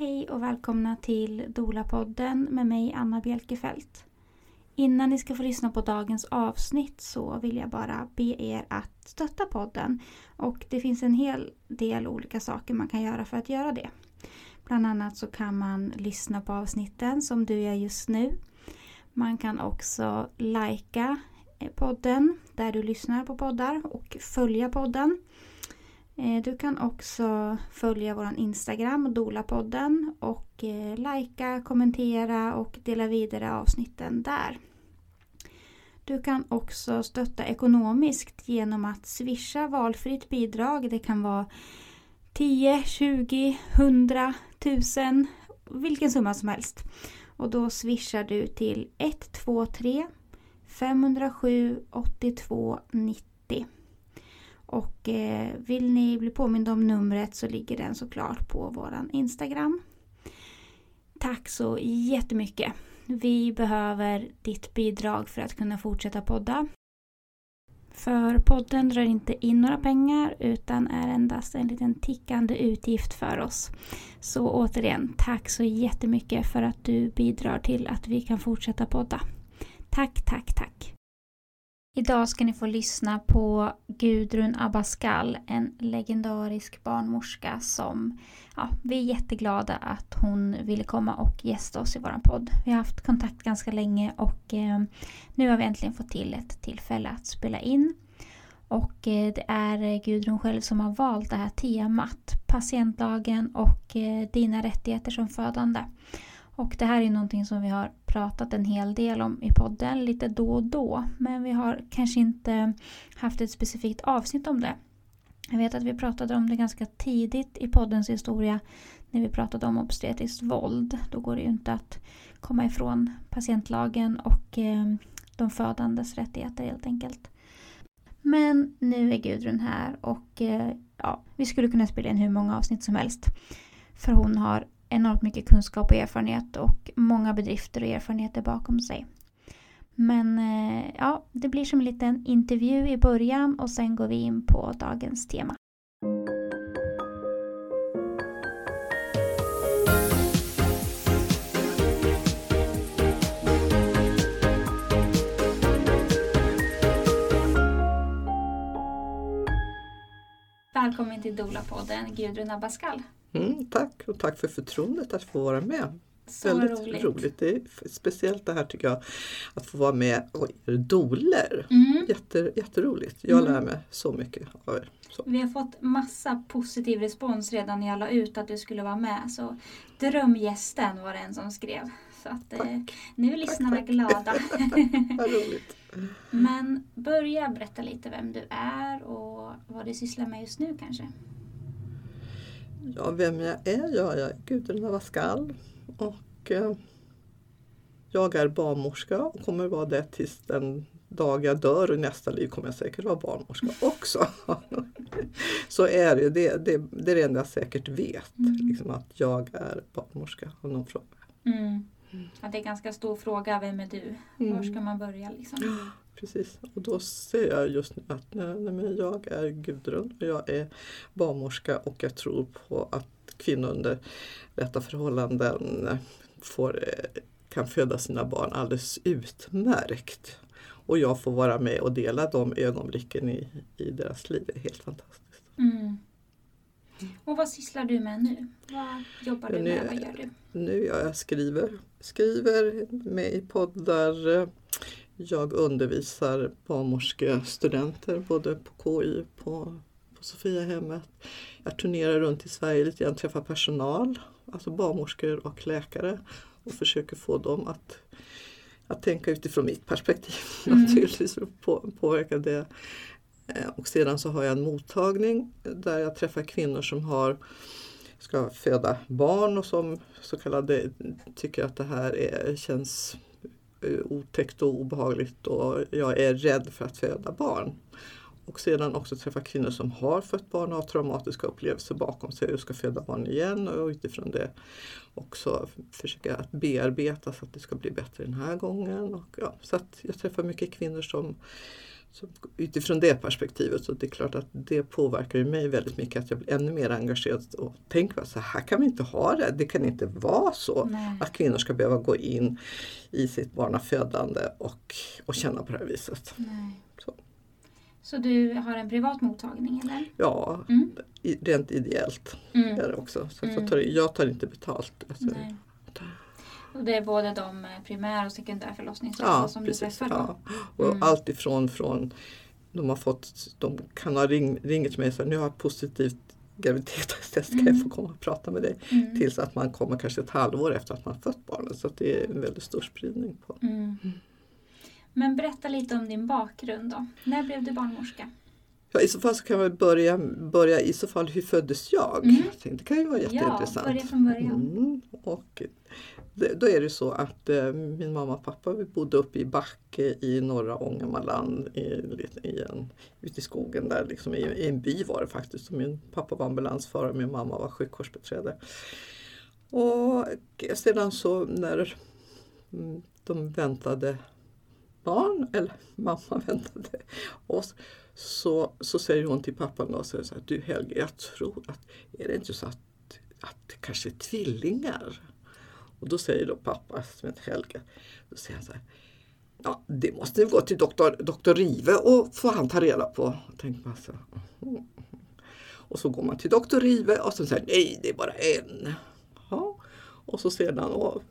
Hej och välkomna till Dola-podden med mig Anna Bjelkefelt. Innan ni ska få lyssna på dagens avsnitt så vill jag bara be er att stötta podden. Och det finns en hel del olika saker man kan göra för att göra det. Bland annat så kan man lyssna på avsnitten som du gör just nu. Man kan också lajka eh, podden där du lyssnar på poddar och följa podden. Eh, du kan också följa vår Instagram, Dolapodden och eh, likea, kommentera och dela vidare avsnitten där. Du kan också stötta ekonomiskt genom att swisha valfritt bidrag. Det kan vara 10, 20, 100, 1000, vilken summa som helst. Och då swishar du till 123 507 82 90. Och eh, vill ni bli påminda om numret så ligger den såklart på våran Instagram. Tack så jättemycket! Vi behöver ditt bidrag för att kunna fortsätta podda. För podden drar inte in några pengar utan är endast en liten tickande utgift för oss. Så återigen, tack så jättemycket för att du bidrar till att vi kan fortsätta podda. Tack, tack, tack! Idag ska ni få lyssna på Gudrun Abascal, en legendarisk barnmorska som ja, vi är jätteglada att hon ville komma och gästa oss i vår podd. Vi har haft kontakt ganska länge och eh, nu har vi äntligen fått till ett tillfälle att spela in. Och eh, det är Gudrun själv som har valt det här temat, patientlagen och eh, dina rättigheter som födande. Och det här är någonting som vi har pratat en hel del om i podden lite då och då. Men vi har kanske inte haft ett specifikt avsnitt om det. Jag vet att vi pratade om det ganska tidigt i poddens historia när vi pratade om obstetriskt våld. Då går det ju inte att komma ifrån patientlagen och eh, de födandes rättigheter helt enkelt. Men nu är Gudrun här och eh, ja, vi skulle kunna spela in hur många avsnitt som helst. För hon har enormt mycket kunskap och erfarenhet och många bedrifter och erfarenheter bakom sig. Men eh, ja, det blir som en liten intervju i början och sen går vi in på dagens tema. Välkommen till Dola-podden, Gudrun Abascal. Mm, tack och tack för förtroendet att få vara med. Så Väldigt roligt. roligt. Det är speciellt det här tycker jag, att få vara med och er doler. Mm. Jätte, jätteroligt. Jag Mm. lär mig så mycket av er. Så. Vi har fått massa positiv respons redan när jag la ut att du skulle vara med. Så drömgästen var det en som skrev. Så att, eh, Tack. nu är lyssnarna tack. glada. Vad roligt. Men börja berätta lite vem du är och vad du sysslar med just nu kanske. Ja, vem jag är? Ja, jag är Gudrun Avascal och eh, jag är barnmorska och kommer vara det tills den dag jag dör och i nästa liv kommer jag säkert vara barnmorska också. Så är det, det, det, det är det enda jag säkert vet, Mm. liksom att jag är barnmorska. Om någon frågar. Mm. Ja, det är en ganska stor fråga, vem är du? Mm. Var ska man börja liksom? Precis, och då ser jag just nu att nej, nej, jag är Gudrun och jag är barnmorska och jag tror på att kvinnor under rätta förhållanden får, eh, kan föda sina barn alldeles utmärkt. Och jag får vara med och dela de ögonblicken i, i deras liv. Det är helt fantastiskt. Mm. Och vad sysslar du med nu? Vad jobbar du Nu- med? Vad gör du? Nu ja, jag skriver, skriver med i poddar. Jag undervisar barnmorskestudenter både på KI och på, på Sofiahemmet. Jag turnerar runt i Sverige lite grann, träffar personal, alltså barnmorskor och läkare och försöker få dem att, att tänka utifrån mitt perspektiv Mm. naturligtvis för att på, påverka det. Eh, Och sedan så har jag en mottagning där jag träffar kvinnor som har ska föda barn och som så kallade tycker att det här är, känns Eh, otäckt och obehagligt och jag är rädd för att föda barn. Och sedan också träffa kvinnor som har fött barn och har traumatiska upplevelser bakom sig och ska föda barn igen och utifrån det också försöka att bearbeta så att det ska bli bättre den här gången. Och ja, så att jag träffar mycket kvinnor som, så utifrån det perspektivet så det är klart att det påverkar ju mig väldigt mycket att jag blir ännu mer engagerad och tänker att så här kan vi inte ha det. Det kan inte vara så Nej. att kvinnor ska behöva gå in i sitt barnafödande och, och känna på det här viset. Så. Så du har en privat mottagning eller? Ja, Mm. rent ideellt Mm. är det också. Så Mm. jag, tar, jag tar inte betalt. Alltså. Och det är både de eh, primär och sekundär förlossningshjälp Ja, som precis. du träffar? Ja. Och Mm. allt ifrån från de har fått, de kan ha ring, ringt mig och sagt nu har jag positivt graviditetstest, kan jag Mm. få komma och prata med dig? Mm. Tills att man kommer kanske ett halvår efter att man fött barnet. Så det är en väldigt stor spridning på. Mm. Men berätta lite om din bakgrund då. När blev du barnmorska? Ja, I så fall så kan vi börja, börja i så fall, hur föddes jag? Mm. Det kan ju vara jätteintressant. Ja, börja från början. Mm, och då är det så att eh, min mamma och pappa vi bodde uppe i Backe i norra Ångermanland i, i en, ute i skogen där, liksom i, i en by var det faktiskt. Och min pappa var ambulansförare och min mamma var sjukvårdsbiträde. Och sedan så när mm, de väntade barn, eller mamma väntade oss, så, så säger hon till pappan och säger så här, du Helge, jag tror att, är det inte så att, att det kanske är tvillingar? Och då säger då pappa som heter Helge, då säger han så här, ja det måste ni gå till doktor, doktor Rive och få han ta reda på. Tänker man så, mhm. Och så går man till doktor Rive och så säger nej det är bara en. Ja. Och så sedan, och,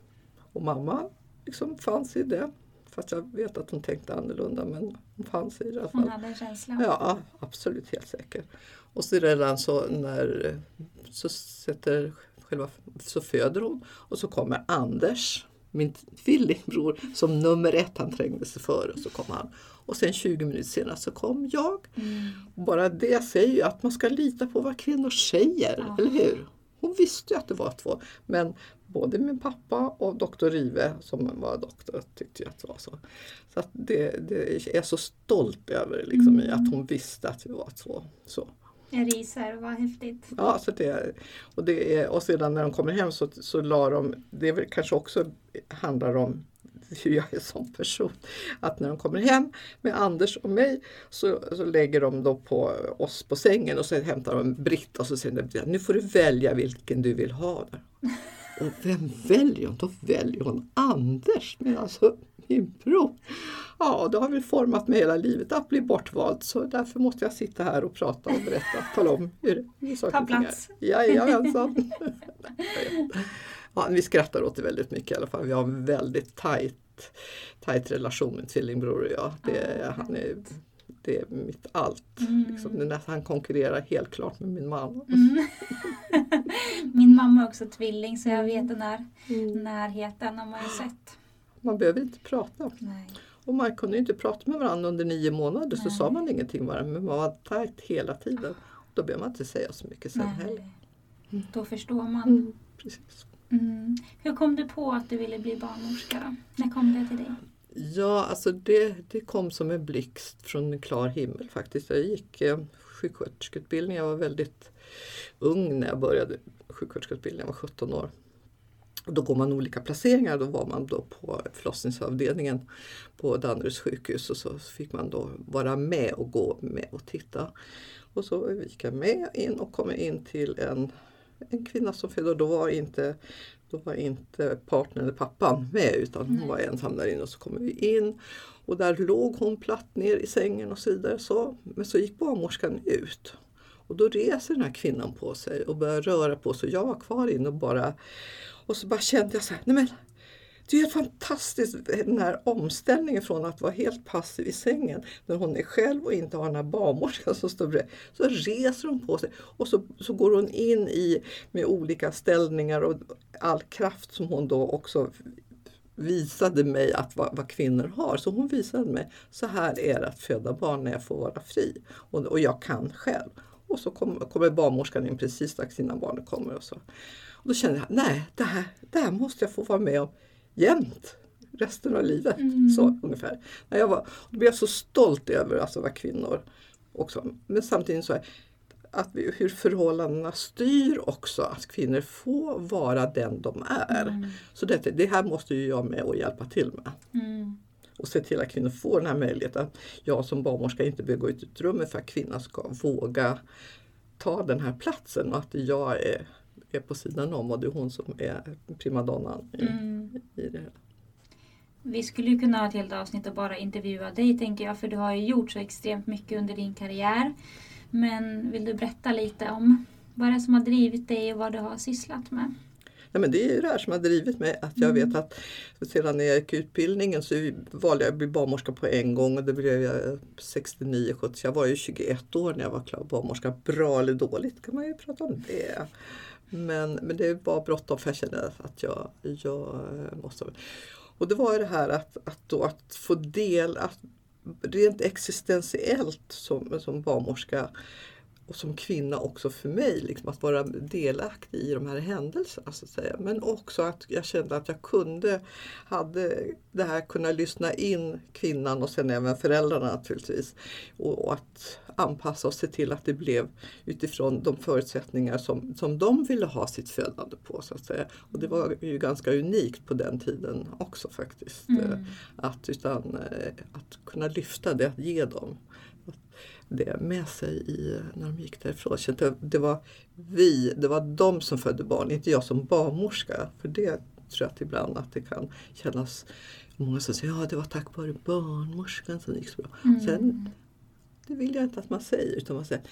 och mamma liksom fanns i det. Fast jag vet att hon tänkte annorlunda men hon fanns i det i alla fall. Hon hade en känsla. Ja, absolut helt säker. Och så redan så när så sätter själva, så föder hon och så kommer Anders, min tvillingbror, som nummer ett. Han trängde sig före och så kom han. Och sen 20 minuter senare så kom jag. Mm. Bara det säger ju att man ska lita på vad kvinnor säger, Ja. eller hur? Hon visste ju att det var två. Men både min pappa och doktor Rive som var doktor tyckte ju att det var så. Så att det, det är jag så stolt över liksom, Mm. att hon visste att vi var två. Så. Jag ryser, vad häftigt. Ja, så det, och, det är, och sedan när de kommer hem så, så la de, det väl kanske också handlar om hur jag är som person. Att när de kommer hem med Anders och mig så, så lägger de då på oss på sängen och så hämtar de Britta och så säger de nu får du välja vilken du vill ha. Där. Och vem väljer hon? Då väljer hon Anders, men alltså min bror. Ja, det har väl format mig hela livet att bli bortvald så därför måste jag sitta här och prata och berätta, tala om hur, hur saker Ta plats. Jajamensan. ja, vi skrattar åt det väldigt mycket i alla fall. Vi har en väldigt tajt, tajt relation med tvillingbror och jag. Det, är- han är, det är mitt allt. Mm. Liksom, han konkurrerar helt klart med min man. Mm. Min mamma är också tvilling så jag vet den här Mm. närheten har man ju sett. Man behöver inte prata. Nej. Och man kunde inte prata med varandra under nio månader så Nej. sa man ingenting varandra men man var tajt hela tiden. Då behöver man inte säga så mycket sen heller. Nej. Då förstår man. Mm, precis. Mm. Hur kom du på att du ville bli barnmorska då? När kom det till dig? Ja, alltså det, det kom som en blixt från en klar himmel faktiskt. Jag gick eh, sjuksköterskeutbildning. Jag var väldigt ung när jag började sjuksköterskeutbildningen. Jag var 17 år. Då går man olika placeringar. Då var man då på förlossningsavdelningen på Danderyds sjukhus och så fick man då vara med och gå med och titta. Och så gick jag med in och kom in till en, en kvinna som födde och då var inte då var inte partnern eller pappan med utan hon Nej. var ensam där inne och så kommer vi in och där låg hon platt ner i sängen och så vidare. Så, men så gick barnmorskan ut och då reser den här kvinnan på sig och börjar röra på sig. Jag var kvar inne och bara och så bara kände jag så här, nej men det är ju fantastiskt den här omställningen från att vara helt passiv i sängen när hon är själv och inte har den här barnmorskan som står bredvid. Så reser hon på sig och så, så går hon in i med olika ställningar och all kraft som hon då också visade mig att vad, vad kvinnor har. Så hon visade mig, så här är det att föda barn när jag får vara fri. Och, och jag kan själv. Och så kommer, kommer barnmorskan in precis strax innan barnet kommer. Och, så och då kände jag, nej det här, det här måste jag få vara med om jämt. Resten av livet. Mm. Så ungefär. När jag var, då blev jag så stolt över alltså, vad kvinnor också. Men samtidigt så är att vi, hur förhållandena styr också att kvinnor får vara den de är. Mm. Så det, det här måste ju jag med och hjälpa till med. Mm. och se till att kvinnor får den här möjligheten. Jag som barnmorska inte behöver gå ut ur rummet för att kvinnan ska våga ta den här platsen och att jag är, är på sidan om och det är hon som är primadonnan i, Mm. i det. Vi skulle ju kunna ha ett helt avsnitt och bara intervjua dig tänker jag för du har ju gjort så extremt mycket under din karriär. Men vill du berätta lite om vad det är som har drivit dig och vad du har sysslat med? Nej, men det är det här som har drivit mig. Att jag Mm. vet att sedan när jag gick utbildningen så valde jag att bli barnmorska på en gång och det blev jag 69, 70. Jag var ju 21 år när jag var klar barnmorska. Bra eller dåligt kan man ju prata om det. Men, men det var bråttom för jag kände att jag, jag eh, måste... Och det var ju det här att, att, då, att få del, att rent existentiellt som, som barnmorska och som kvinna också för mig, liksom att vara delaktig i de här händelserna. Så att säga. Men också att jag kände att jag kunde, hade det här kunna lyssna in kvinnan och sen även föräldrarna naturligtvis. Och, och att anpassa och se till att det blev utifrån de förutsättningar som, som de ville ha sitt födande på. Så att säga. Och det var ju ganska unikt på den tiden också faktiskt. Mm. Att, utan, eh, att kunna lyfta det, att ge dem det med sig i, när de gick därifrån. Jag att Det var vi, det var de som födde barn, inte jag som barnmorska. För det tror jag att ibland att det kan kännas, många som säger ja det var tack vare barnmorskan som det gick så bra. Mm. Sen, det vill jag inte att man säger utan man säger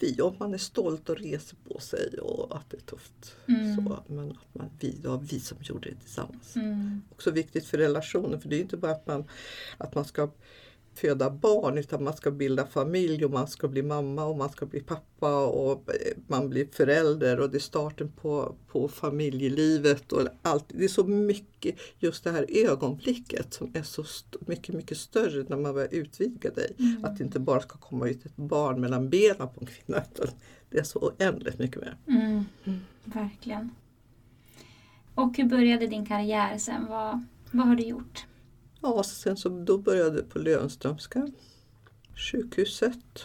vi, om man är stolt och reser på sig och att det är tufft. Mm. Så, men att man, vi, det var vi som gjorde det tillsammans Mm. också viktigt för relationen. För det är inte bara att man, att man ska föda barn utan man ska bilda familj och man ska bli mamma och man ska bli pappa och eh, man blir förälder och det är starten på, på familjelivet och allt. Det är så mycket just det här ögonblicket som är så mycket, mycket större när man börjar utvidga dig. Mm. Att det inte bara ska komma ut ett barn mellan benen på en kvinna det är så oändligt mycket mer. Mm. Verkligen. Och hur började din karriär sen? Vad, vad har du gjort? Ja, sen så då började jag på Löwenströmska sjukhuset.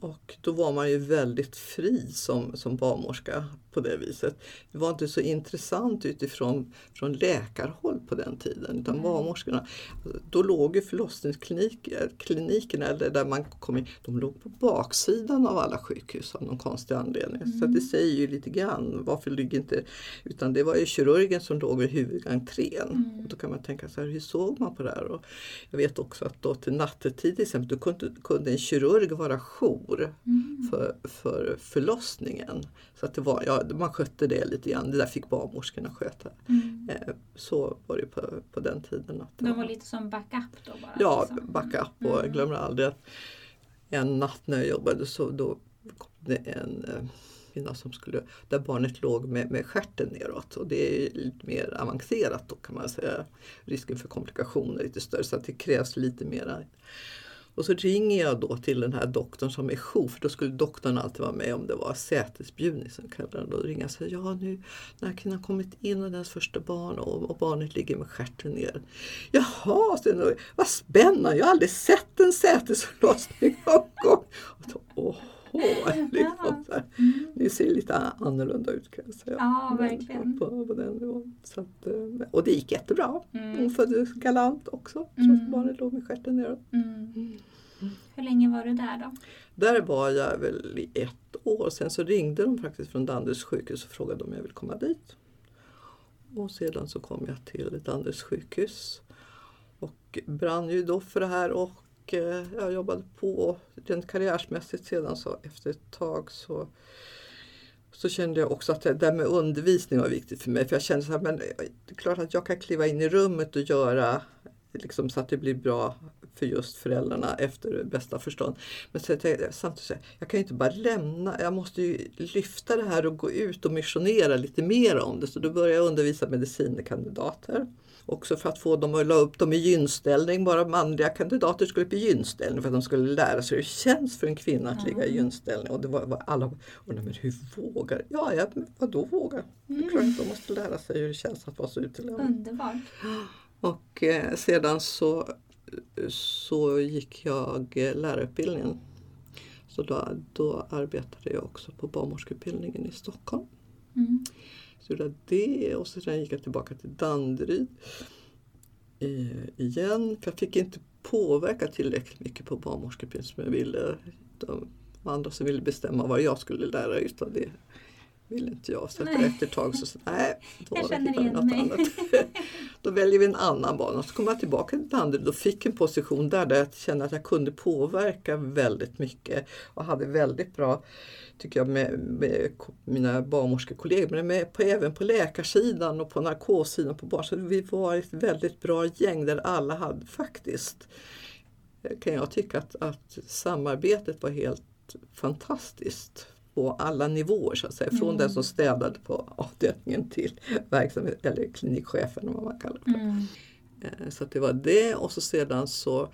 Och då var man ju väldigt fri som, som barnmorska på det viset. Det var inte så intressant utifrån från läkarhåll på den tiden. Utan Nej. barnmorskorna, då låg ju förlossningsklinikerna, eller där man kom in, de låg på baksidan av alla sjukhus av någon konstig anledning. Så att det säger ju lite grann varför ligger inte... Utan det var ju kirurgen som låg vid huvudentrén. Mm. Och då kan man tänka så här, hur såg man på det här? Och jag vet också att då till nattetid till exempel, då kunde, kunde en kirurg vara jour Mm. för, för förlossningen. Så att det var, ja, man skötte det lite grann, det där fick barnmorskorna sköta. Mm. Eh, så var det på, på den tiden. Att De var lite som backup då bara? Ja, liksom. backup och jag Mm. glömmer aldrig att en natt när jag jobbade så då kom det en eh, kvinna som skulle, där barnet låg med, med stjärten neråt och det är lite mer avancerat då kan man säga. Risken för komplikationer är lite större så det krävs lite mera. Och så ringer jag då till den här doktorn som är jour, för då skulle doktorn alltid vara med om det var sätesbjudning som kallade den. Då ringer jag och säger, ja nu när kvinnan kommit in och dens första barn och, och barnet ligger med stjärten ner. Jaha, så vad spännande, jag har aldrig sett en sätesförlossning någon gång. Och då, Åhå, liksom här. Det ser lite annorlunda ut kan jag säga. Ja, verkligen. På, på den nivån. Så att, eh, och det gick jättebra. Hon Mm. föddes galant också, trots Mm. barnet låg med stjärten neråt. Mm. Hur länge var du där då? Där var jag väl i ett år. Sen så ringde de faktiskt från Danderyds sjukhus och frågade om jag ville komma dit. Och sedan så kom jag till Danderyds sjukhus. Och brann ju då för det här och Eh, jag jobbade på rent karriärsmässigt sedan så efter ett tag så så kände jag också att det där med undervisning var viktigt för mig. För jag kände så här, men eh, det är klart att jag kan kliva in i rummet och göra liksom, så att det blir bra för just föräldrarna efter bästa förstånd. Men så jag samtidigt, så här, jag kan ju inte bara lämna, jag måste ju lyfta det här och gå ut och missionera lite mer om det. Så då började jag undervisa medicinkandidater. Också för att få dem att la upp dem i gynställning. Bara manliga kandidater skulle upp i gynställning för att de skulle lära sig hur det känns för en kvinna att ligga i gynställning. Och det var, var alla undrade, men hur vågar Ja, ja vadå våga? Det är klart att de måste lära sig hur det känns att vara så utelämnad. Underbart. Och eh, sedan så, så gick jag eh, lärarutbildningen. Så då, då arbetade jag också på barnmorskeutbildningen i Stockholm. Mm. Så gjorde jag det och sen gick jag tillbaka till Danderyd. Eh, igen. För jag fick inte påverka tillräckligt mycket på barnmorskeutbildningen som jag ville. De andra som ville bestämma vad jag skulle lära ut av det ville inte jag. Så efter ett tag så sa nej, då jag känner igen något annat. då väljer vi en annan bana. Så kom jag tillbaka till Danderyd och fick en position där, där jag kände att jag kunde påverka väldigt mycket och hade väldigt bra, tycker jag, med, med mina barnmorskekollegor, men med, på, även på läkarsidan och på narkossidan på barn. Så vi var ett väldigt bra gäng där alla hade faktiskt, eh, kan jag tycka att, att samarbetet var helt fantastiskt på alla nivåer så att säga. Från den som städade på avdelningen till verksamhet eller klinikchefen vad man kallar det. Mm. Eh, Så det var det och så sedan så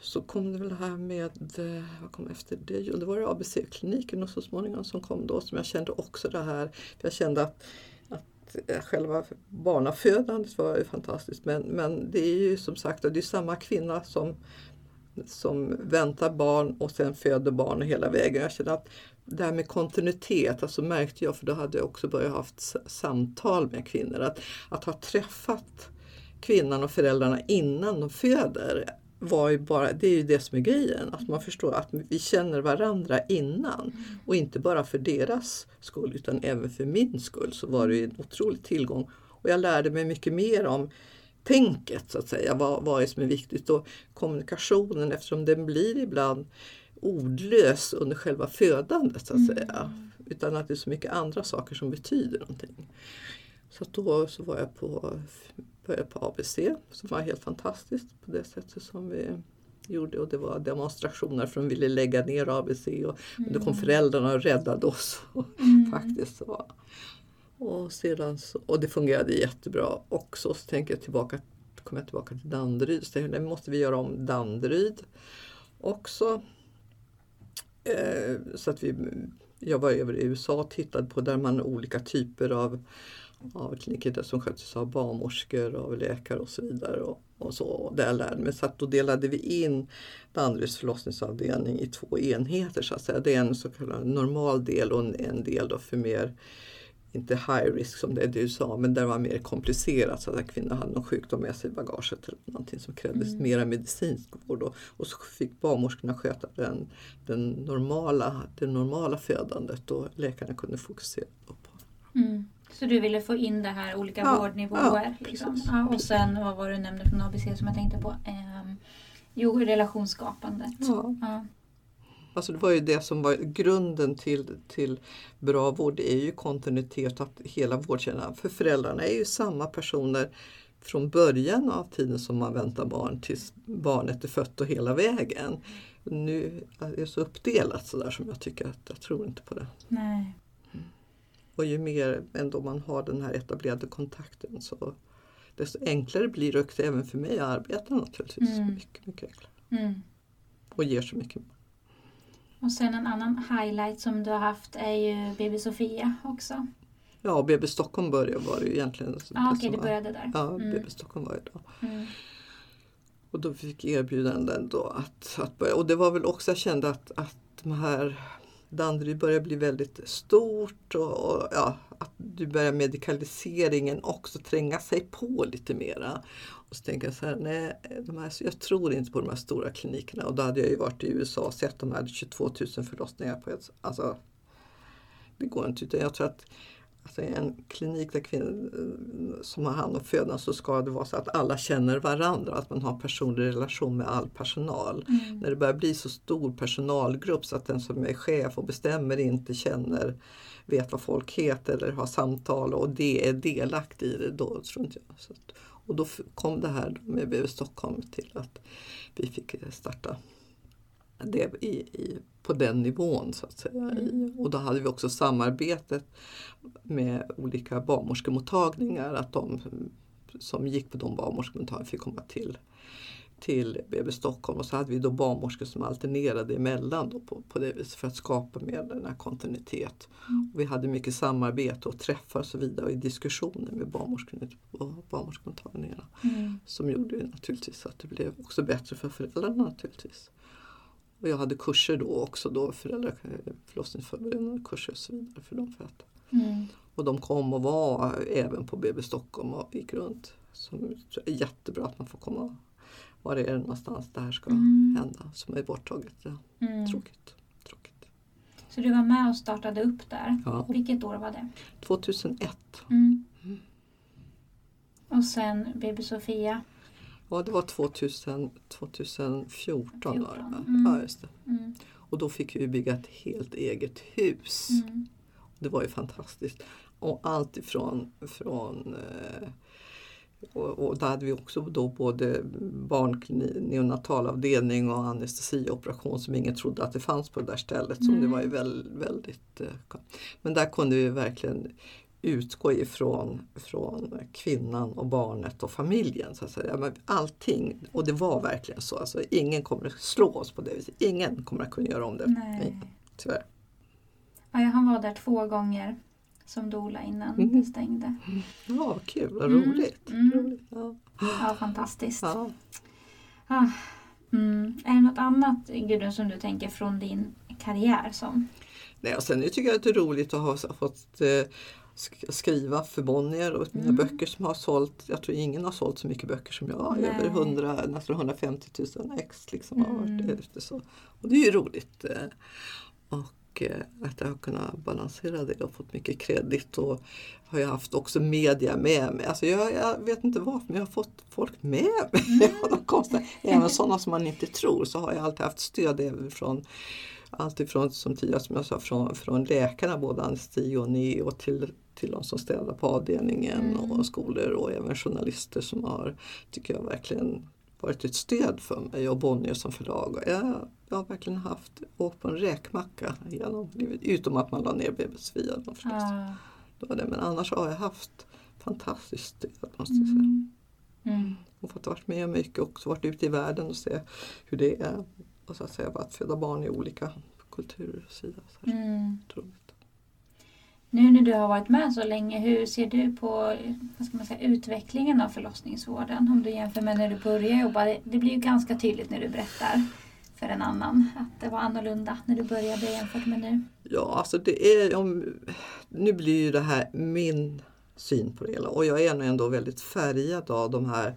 så kom det väl här med, eh, vad kom efter det? Jo, det var ABC-kliniken och så småningom som kom då som jag kände också det här, för jag kände att, att eh, själva barnafödandet var ju fantastiskt men, men det är ju som sagt det är samma kvinna som, som väntar barn och sen föder barn hela vägen. Jag kände att det här med kontinuitet, alltså märkte jag, för då hade jag också börjat haft s- samtal med kvinnor, att, att ha träffat kvinnan och föräldrarna innan de föder var ju bara, det är ju det som är grejen. Att man förstår att vi känner varandra innan. Och inte bara för deras skull utan även för min skull så var det en otrolig tillgång. Och jag lärde mig mycket mer om tänket så att säga. Vad, vad är som är viktigt och kommunikationen eftersom den blir ibland ordlös under själva födandet så att säga. Utan att det är så mycket andra saker som betyder någonting. Så då så var jag på, började på ABC som var helt fantastiskt på det sättet som vi gjorde och det var demonstrationer för de ville lägga ner ABC och men då kom föräldrarna och räddade oss. faktiskt. Så. Och, sedan så, och det fungerade jättebra också. Så tänker jag tillbaka, kom jag tillbaka till Danderyd så tänkte jag, måste vi göra om Danderyd också. Eh, så att vi, jag var över i USA och tittade på där man har olika typer av, av kliniker där som sköts av barnmorskor och läkare och så vidare. Och, och så, och där lärde mig. Så att då delade vi in Danderyds förlossningsavdelning i två enheter så att säga. Det är en så kallad normal del och en, en del då för mer inte high risk som det är i USA, men där var mer komplicerat så att kvinnor hade någon sjukdom med sig i bagaget eller någonting som krävdes Mm. mera medicinsk vård. Och, och så fick barnmorskorna sköta den, den normala, det normala födandet och läkarna kunde fokusera på Mm. Så du ville få in det här olika Ja, vårdnivåer? ja, liksom. ja, och sen vad var det du nämnde från ABC som jag tänkte på? Ehm, jo, relationsskapandet. Ja. Alltså det var ju det som var grunden till, till bra vård, det är ju kontinuitet, att hela vårdkedjan, för föräldrarna är ju samma personer från början av tiden som man väntar barn tills barnet är fött och hela vägen. Nu är det så uppdelat sådär som jag tycker att jag tror inte på det. Nej. Och ju mer ändå man har den här etablerade kontakten så desto enklare blir det också även för mig att arbeta naturligtvis. Mm. Mycket, mycket enklare. Mm. Och ger så mycket. Och sen en annan highlight som du har haft är ju BB Sofia också. Ja, BB Stockholm började var det ju egentligen. Ah, okej, det var- började där. Ja, Mm. BB Stockholm var det då. Mm. Och då fick erbjudanden då att, att börja. Och det var väl också, jag kände att, att de här Danderyd börjar bli väldigt stort och, och ja, att du börjar medikaliseringen också tränga sig på lite mera. Och så tänker jag så här, nej, de här, jag tror inte på de här stora klinikerna. Och då hade jag ju varit i USA och sett de här 22 000 förlossningar på ett, alltså det går inte. Utan jag tror att alltså en klinik där kvinnor eh, som har hand om födan så ska det vara så att alla känner varandra, att man har personlig relation med all personal. Mm. När det börjar bli så stor personalgrupp så att den som är chef och bestämmer inte känner, vet vad folk heter eller har samtal och det är delaktig i det, då tror inte jag. Så och då kom det här med BB Stockholm till att vi fick starta det i, i, på den nivån så att säga. I, och då hade vi också samarbetet med olika barnmorskemottagningar att de som gick på de barnmorskemottagningarna fick komma till, till BB Stockholm och så hade vi då barnmorskor som alternerade emellan då på, på det viset för att skapa med den här kontinuitet. Och vi hade mycket samarbete och träffar och så vidare och i diskussioner med barnmorskorna barnmorskemottagningarna Mm. som gjorde naturligtvis att det blev också bättre för föräldrarna naturligtvis. Och jag hade kurser då också, då föräldrar, förlossningsförberedande kurser och så vidare för dem. För att, Mm. och de kom och var även på BB Stockholm och gick runt som är jättebra att man får komma var är det någonstans det här ska Mm. hända som är borttaget. Ja, Mm. tråkigt. tråkigt. Så du var med och startade upp där. Ja. Vilket år var det? 2001. Mm. Mm. Och sen BB Sofia. Ja, det var 2000, 2014. Var? Mm. ja, just det. Mm. Och då fick vi bygga ett helt eget hus. Mm. Det var ju fantastiskt. Och allt ifrån från, eh, och, och där hade vi också då både barnklinik, neonatalavdelning och anestesioperation som ingen trodde att det fanns på det där stället. Som det var ju väl, väldigt, eh, men där kunde vi verkligen utgå ifrån från kvinnan och barnet och familjen. Så att säga. Men allting, och det var verkligen så. Alltså, ingen kommer att slå oss på det viset. Ingen kommer att kunna göra om det. Nej. Tyvärr. Ja, han var där två gånger som dola innan Mm. det stängde. Ja, kul, vad Mm, roligt. mm. roligt. Ja. Ja, fantastiskt. Ja. Ah. Mm. Är det något annat Gudrun som du tänker från din karriär som? Nej, och sen tycker jag att det är roligt att ha fått eh, skriva för Bonnier och mina Mm. böcker som har sålt, jag tror ingen har sålt så mycket böcker som jag, Nej. över 100, nästan 150 000 ex liksom har varit Mm. ute så. Och det är ju roligt. eh, Och eh, att jag har kunnat balansera det och fått mycket kredit och har jag haft också media med mig. Alltså jag, jag vet inte varför men jag har fått folk med mig. Mm. Även sådana som man inte tror så har jag alltid haft stöd även från allt ifrån som tidigare som jag sa från, från läkarna, både anestesi och neo till, till de som städar på avdelningen Mm. och skolor och även journalister som har, tycker jag verkligen varit ett stöd för mig och Bonnier som förlag. Och Jag, jag har verkligen haft, åkt på en räkmacka genom livet, utom att man la ner BB Sofia då förstås. Ja. Det var det. Men annars har jag haft fantastiskt stöd måste jag säga. Mm. Mm. Och fått varit med mycket också, varit ute i världen och se hur det är och så att säga, att föda barn i olika kulturer och så vidare. Så Mm. otroligt. Nu när du har varit med så länge, hur ser du på vad ska man säga, utvecklingen av förlossningsvården? Om du jämför med när du började jobba. Det- Det blir ju ganska tydligt när du berättar för en annan att det var annorlunda när du började jämfört med nu. Ja, alltså det är om, nu blir ju det här min syn på det hela och jag är nog ändå väldigt färgad av de här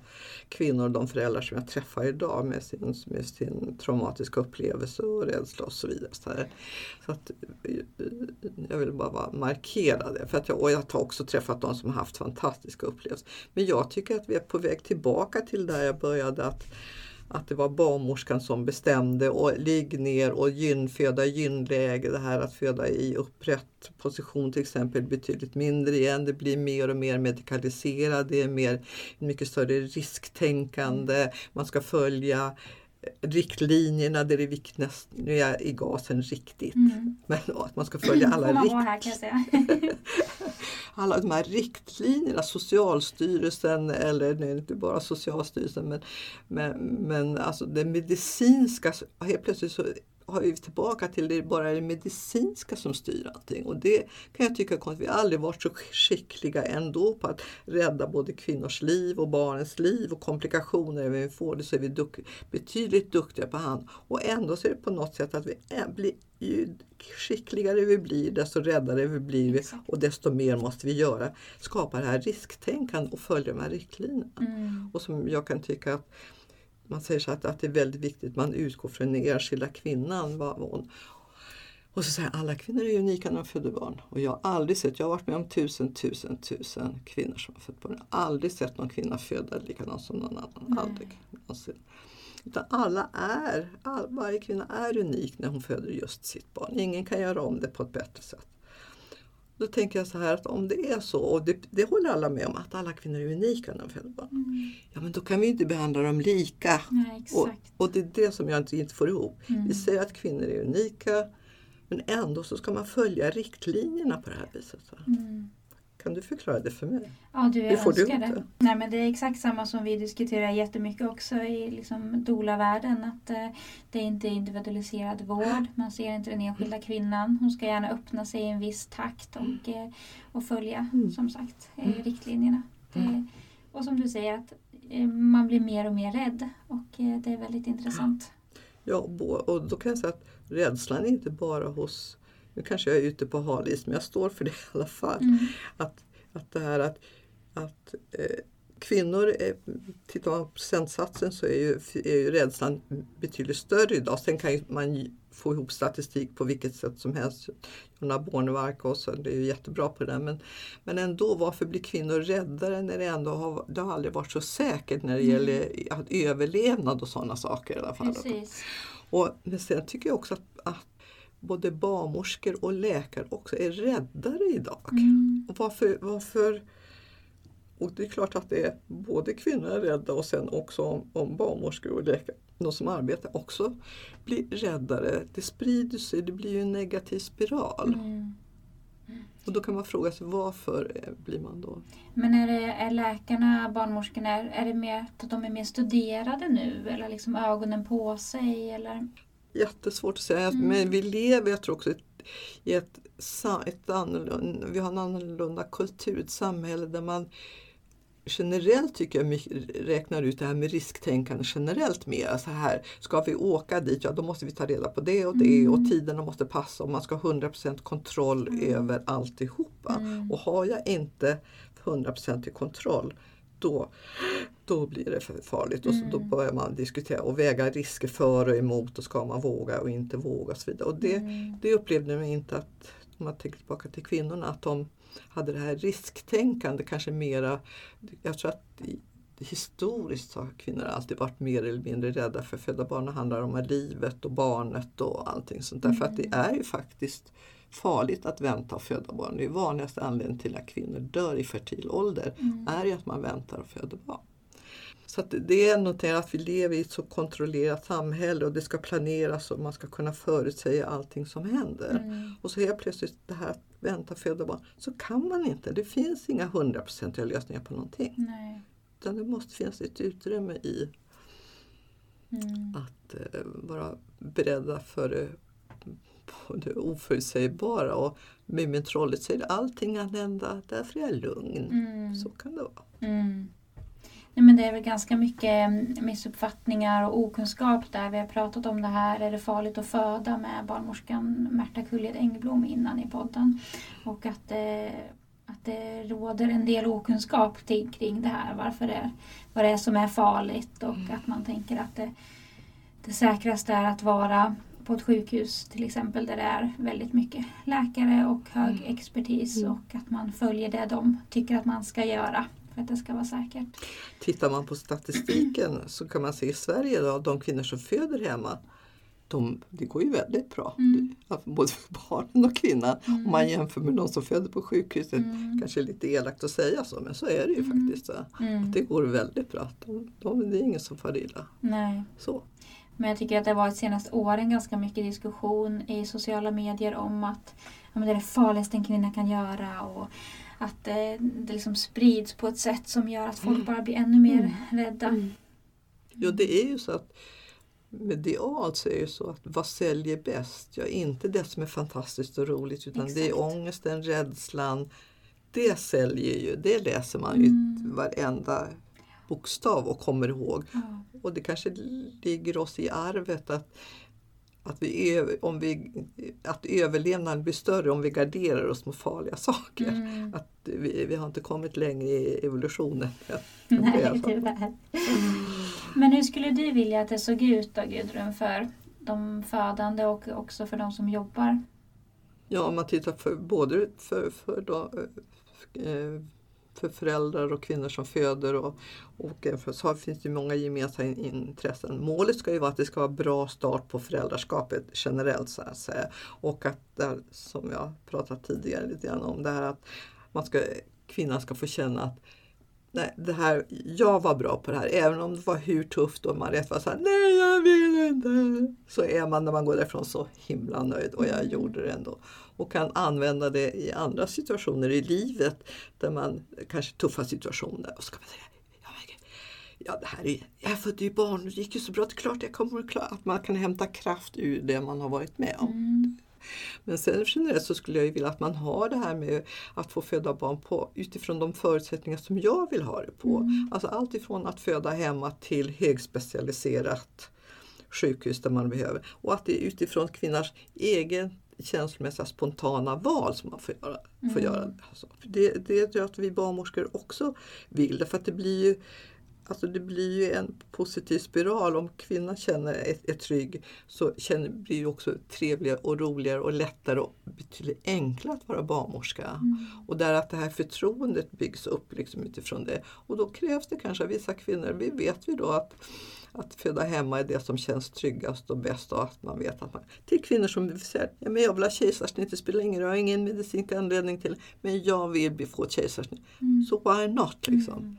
kvinnor och de föräldrar som jag träffar idag med sin, med sin traumatiska upplevelse och rädsla och så vidare. Så, så att, eh, jag vill bara markera det. För att jag, och jag har också träffat de som har haft fantastiska upplevelser. Men jag tycker att vi är på väg tillbaka till där jag började att att det var barnmorskan som bestämde och ligg ner och gyn, föda i gynläge. Det här att föda i upprätt position till exempel betydligt mindre igen. Det blir mer och mer medikaliserat. Det är mer, mycket större risktänkande. Man ska följa riktlinjerna. Det är det viktigaste. Nu är jag i gasen riktigt. Mm. Men att man ska följa alla rikt här alla de här riktlinjerna, Socialstyrelsen eller nu är det inte bara Socialstyrelsen men, men, men alltså det medicinska, helt plötsligt så har vi tillbaka till det bara det medicinska som styr allting och det kan jag tycka är konstigt. Vi har aldrig varit så skickliga ändå på att rädda både kvinnors liv och barnens liv och komplikationer när vi får det så är vi duk betydligt duktigare på hand och ändå så är det på något sätt att vi blir ju skickligare vi blir desto räddare vi blir vi och desto mer måste vi göra. Skapa det här risktänkandet och följa de här riktlinjerna. Mm. Och som jag kan tycka att man säger så att, att det är väldigt viktigt att man utgår från den enskilda kvinnan. Vad hon, och så säger jag, alla kvinnor är unika när de föder barn. Och jag har aldrig sett, jag har varit med om tusen, tusen, tusen kvinnor som har fött barn. Jag har aldrig sett någon kvinna föda likadant som någon annan. Nej. Aldrig. någonsin. Utan alla är, all, varje kvinna är unik när hon föder just sitt barn. Ingen kan göra om det på ett bättre sätt. Då tänker jag så här att om det är så, och det, det håller alla med om, att alla kvinnor är unika när de föder barn. Mm. Ja men då kan vi inte behandla dem lika. Nej, Och, och det är det som jag inte, inte får ihop. Mm. Vi säger att kvinnor är unika men ändå så ska man följa riktlinjerna på det här viset. Mm. Kan du förklara det för mig? Ja, du, Det får du inte. Nej, men det är exakt samma som vi diskuterar jättemycket också i liksom doula-världen. Att eh, det är inte individualiserad vård. Man ser inte den enskilda kvinnan. Hon ska gärna öppna sig i en viss takt och, eh, och följa, Mm. som sagt, eh, Mm. riktlinjerna. Mm. Och som du säger, att man blir mer och mer rädd. Och det är väldigt intressant. Ja, och då kan jag säga att rädslan är inte bara hos, nu kanske jag är ute på hal is men jag står för det i alla fall. Mm. Att, att det här att, att eh, kvinnor, är, tittar man på procentsatsen så är ju, är ju rädslan betydligt större idag. Sen kan man få ihop statistik på vilket sätt som helst. Jonna Bornemark också, det är ju jättebra på det. Men, men ändå, varför blir kvinnor räddare när det ändå har, det har aldrig varit så säkert när det mm. gäller att överlevnad och sådana saker i alla fall. Precis. Och, men sen tycker jag också att, att både barnmorskor och läkare också är räddare idag. Mm. Och varför, varför och det är klart att det är både kvinnor är rädda och sen också om, om barnmorskor och läkare, de som arbetar också blir räddare. Det sprider sig, det blir ju en negativ spiral. Mm. Och då kan man fråga sig varför blir man då? Men är, det, är läkarna, barnmorskorna, är, är det mer att de är mer studerade nu eller liksom ögonen på sig? Eller? Jättesvårt att säga, mm. men vi lever jag tror också i ett, ett annorlunda, vi har en annorlunda kultur, ett samhälle där man generellt tycker jag räknar ut det här med risktänkande generellt mer. Så här, ska vi åka dit, ja då måste vi ta reda på det och det mm. och tiderna måste passa och man ska ha 100% kontroll mm. över alltihopa. Mm. Och har jag inte 100% kontroll då, då blir det för farligt och så, då mm. börjar man diskutera och väga risker för och emot och ska man våga och inte våga och så vidare. Och det, mm. det upplevde man inte att, om man tänker tillbaka till kvinnorna, att de hade det här risktänkande kanske mera, jag tror att historiskt har kvinnor alltid varit mer eller mindre rädda för att föda barn. Det handlar om livet och barnet och allting sånt där. Mm. För att det mm. är ju faktiskt farligt att vänta och föda barn. Det är vanligaste anledningen till att kvinnor dör i fertil ålder mm. är ju att man väntar och föder barn. Så det är något att vi lever i ett så kontrollerat samhälle och det ska planeras och man ska kunna förutsäga allting som händer. Mm. Och så helt plötsligt det här att vänta och föda barn, så kan man inte. Det finns inga hundraprocentiga lösningar på någonting. Nej. Utan det måste finnas ett utrymme i mm. att eh, vara beredda för det, det oförutsägbara. Och med trollet säger allting kan hända, därför är jag lugn. Mm. Så kan det vara. Mm. Nej, men det är väl ganska mycket mm, missuppfattningar och okunskap där. Vi har pratat om det här, är det farligt att föda med barnmorskan Märta Kulled Engblom innan i podden. Och att det, att det råder en del okunskap kring det här, varför det, vad det är som är farligt och mm. att man tänker att det, det säkraste är att vara på ett sjukhus till exempel där det är väldigt mycket läkare och hög mm. expertis mm. och att man följer det de tycker att man ska göra för att det ska vara säkert. Tittar man på statistiken så kan man se i Sverige då, de kvinnor som föder hemma de, det går ju väldigt bra, mm. både för barnen och kvinnan. Mm. Om man jämför med de som föder på sjukhuset. Mm. Kanske lite elakt att säga så men så är det ju mm. faktiskt. Mm. Att det går väldigt bra. De, de, det är ingen som far illa. Nej. Så. Men jag tycker att det har varit senaste åren ganska mycket diskussion i sociala medier om att ja, men det är det farligaste en kvinna kan göra. Och att det, det liksom sprids på ett sätt som gör att folk mm. bara blir ännu mer mm. rädda. Mm. Ja det är ju så att medialt så är det så att vad säljer bäst? Ja inte det som är fantastiskt och roligt utan Exakt. det är ångesten, rädslan. Det säljer ju, det läser man ju mm. varenda bokstav och kommer ihåg. Ja. Och det kanske ligger oss i arvet att att, vi, om vi, att överlevnaden blir större om vi garderar oss mot farliga saker. Mm. Att vi, vi har inte kommit längre i evolutionen. Nej, tyvärr. Men hur skulle du vilja att det såg ut då Gudrun för de födande och också för de som jobbar? Ja, om man tittar för både för, för då, eh, för föräldrar och kvinnor som föder och, och så finns det många gemensamma intressen. Målet ska ju vara att det ska vara bra start på föräldraskapet generellt så att säga. Och att, där, som jag pratat tidigare lite grann om, det här att man ska, kvinnan ska få känna att nej, det här, jag var bra på det här. Även om det var hur tufft och man rätt var så här, nej jag vill inte. Så är man när man går därifrån så himla nöjd och jag gjorde det ändå. Och kan använda det i andra situationer i livet där man kanske tuffa situationer. Och så kan man säga, ja, det här är, jag är född i barn, det gick ju så bra, det är klart jag kommer att klara att man kan hämta kraft ur det man har varit med om. Mm. Men sen generellt så skulle jag vilja att man har det här med att få föda barn på, utifrån de förutsättningar som jag vill ha det på. Mm. Alltså allt ifrån att föda hemma till högspecialiserat sjukhus där man behöver. Och att det är utifrån kvinnors egen känslomässiga spontana val som man får göra. Mm. Får göra. Alltså, det, det tror jag att vi barnmorskor också vill. Därför att det blir ju Alltså det blir ju en positiv spiral. Om kvinnan känner är, är trygg så känner, blir det också trevligare och roligare och lättare och betydligt enklare att vara barnmorska. Mm. Och där att det här förtroendet byggs upp liksom utifrån det. Och då krävs det kanske av vissa kvinnor, vi vet vi då att att föda hemma är det som känns tryggast och bäst och att man vet att man... Till kvinnor som säger ja, men jag vill ha kejsarsnitt, det spelar ingen roll, jag har ingen medicinsk anledning till men jag vill få ett kejsarsnitt. Mm. Så why not liksom? Mm.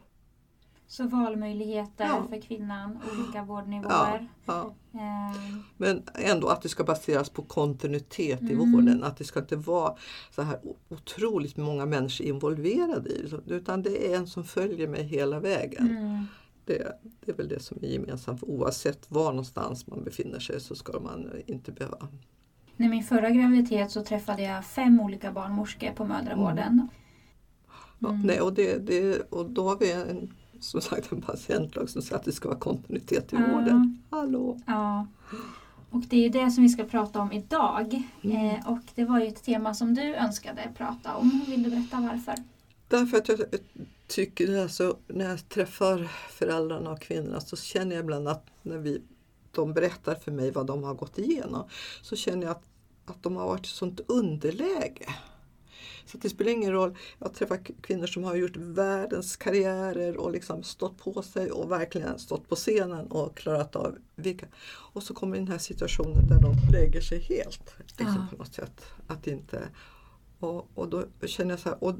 Så valmöjligheter Ja. för kvinnan, olika Ja, vårdnivåer. ja. Eh, Men ändå att det ska baseras på kontinuitet i Mm. vården. Att det ska inte vara så här otroligt många människor involverade i det. Utan det är en som följer mig hela vägen. mm. Det, det är väl det som är gemensamt. Oavsett var någonstans man befinner sig så ska man inte behöva När min förra graviditet så träffade jag fem olika barnmorskor på mödravården. Ja, Mm. nej, och, det, det, och då har vi en, som sagt en patientlag som säger att det ska vara kontinuitet i Ja. vården. Hallå! Ja. Och det är ju det som vi ska prata om idag. Mm. Eh, och det var ju ett tema som du önskade prata om. Vill du berätta varför? Därför att jag tycker alltså, när jag träffar föräldrarna och kvinnorna så känner jag ibland att när vi, de berättar för mig vad de har gått igenom så känner jag att, att de har varit i sånt underläge. Så att det spelar ingen roll. Jag träffar kvinnor som har gjort världens karriärer och liksom stått på sig och verkligen stått på scenen och klarat av vilka. Och så kommer den här situationen där de lägger sig helt. Liksom, Ja. på något sätt. Att inte och, och då känner jag så här, och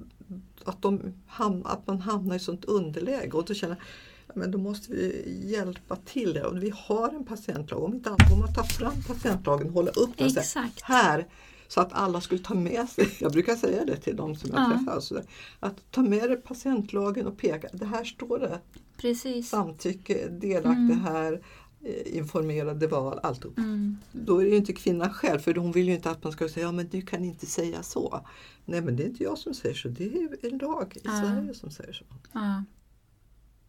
att, de ham, att man hamnar i sånt underläge och då känner jag ja, men då måste vi hjälpa till. det. Och vi har en patientlag, om inte annat får man ta fram patientlagen, hålla upp den och Exakt. här så att alla skulle ta med sig, jag brukar säga det till de som jag Ja. träffar, alltså, att ta med dig patientlagen och peka, det här står det, Precis. samtycke, delaktig Mm. här, eh, informerade val, alltihop. Mm. Då är det ju inte kvinnan själv, för hon vill ju inte att man ska säga ja men du kan inte säga så. Nej men det är inte jag som säger så, det är en lag i Ja. Sverige som säger så. Ja.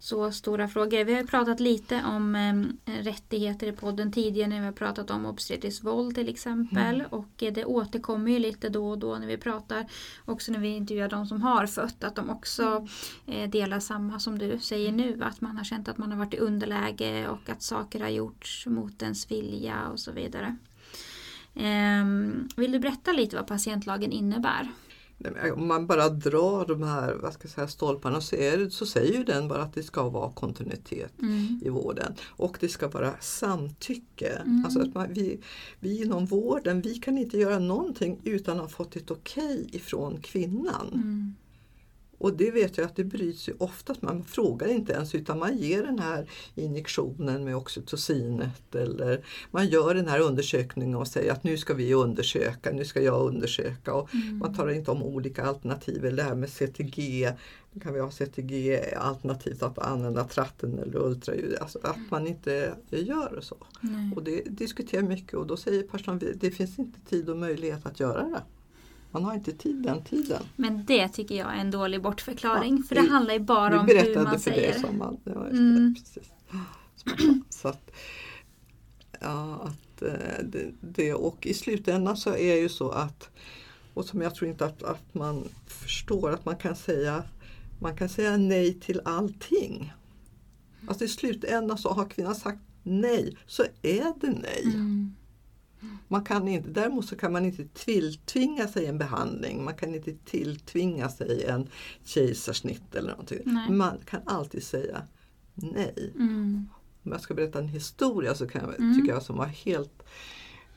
Så stora frågor. Vi har pratat lite om eh, rättigheter i podden tidigare när vi har pratat om obstetriskt våld till exempel. Mm. Och eh, det återkommer ju lite då och då när vi pratar. Också när vi intervjuar de som har fött. Att de också eh, delar samma som du säger nu. Att man har känt att man har varit i underläge och att saker har gjorts mot ens vilja och så vidare. Ehm, vill du berätta lite vad patientlagen innebär? Om man bara drar de här vad ska jag säga, stolparna så, är så säger den bara att det ska vara kontinuitet Mm. i vården. Och det ska vara samtycke. Mm. Alltså att man, vi, vi inom vården, vi kan inte göra någonting utan att ha fått ett okej ifrån kvinnan. Mm. Och det vet jag att det bryts ju oftast. Man frågar inte ens utan man ger den här injektionen med oxytocinet eller man gör den här undersökningen och säger att nu ska vi undersöka, nu ska jag undersöka. Och Mm. Man talar inte om olika alternativ. Eller det här med CTG, kan vi ha CTG alternativt att använda tratten eller ultraljud. Alltså att man inte gör så. Nej. Och det diskuterar mycket och då säger personalen det finns inte tid och möjlighet att göra det. Man har inte tid den tiden. Men det tycker jag är en dålig bortförklaring. Ja, för det vi- handlar ju bara Vi om hur berättade man för säger. dig som man... Ja, Mm. precis. Så, så att, ja, att eh, det, det, och i slutändan så är det ju så att, och som jag tror inte att, att man förstår, att man kan säga man kan säga nej till allting. Alltså i slutändan så har kvinnan sagt nej, så är det nej. Mm. Man kan inte, däremot så kan man inte tilltvinga sig en behandling. Man kan inte tilltvinga sig en kejsarsnitt eller någonting. Nej. Man kan alltid säga nej. Mm. Om jag ska berätta en historia så kan jag, Mm. tycker jag som var helt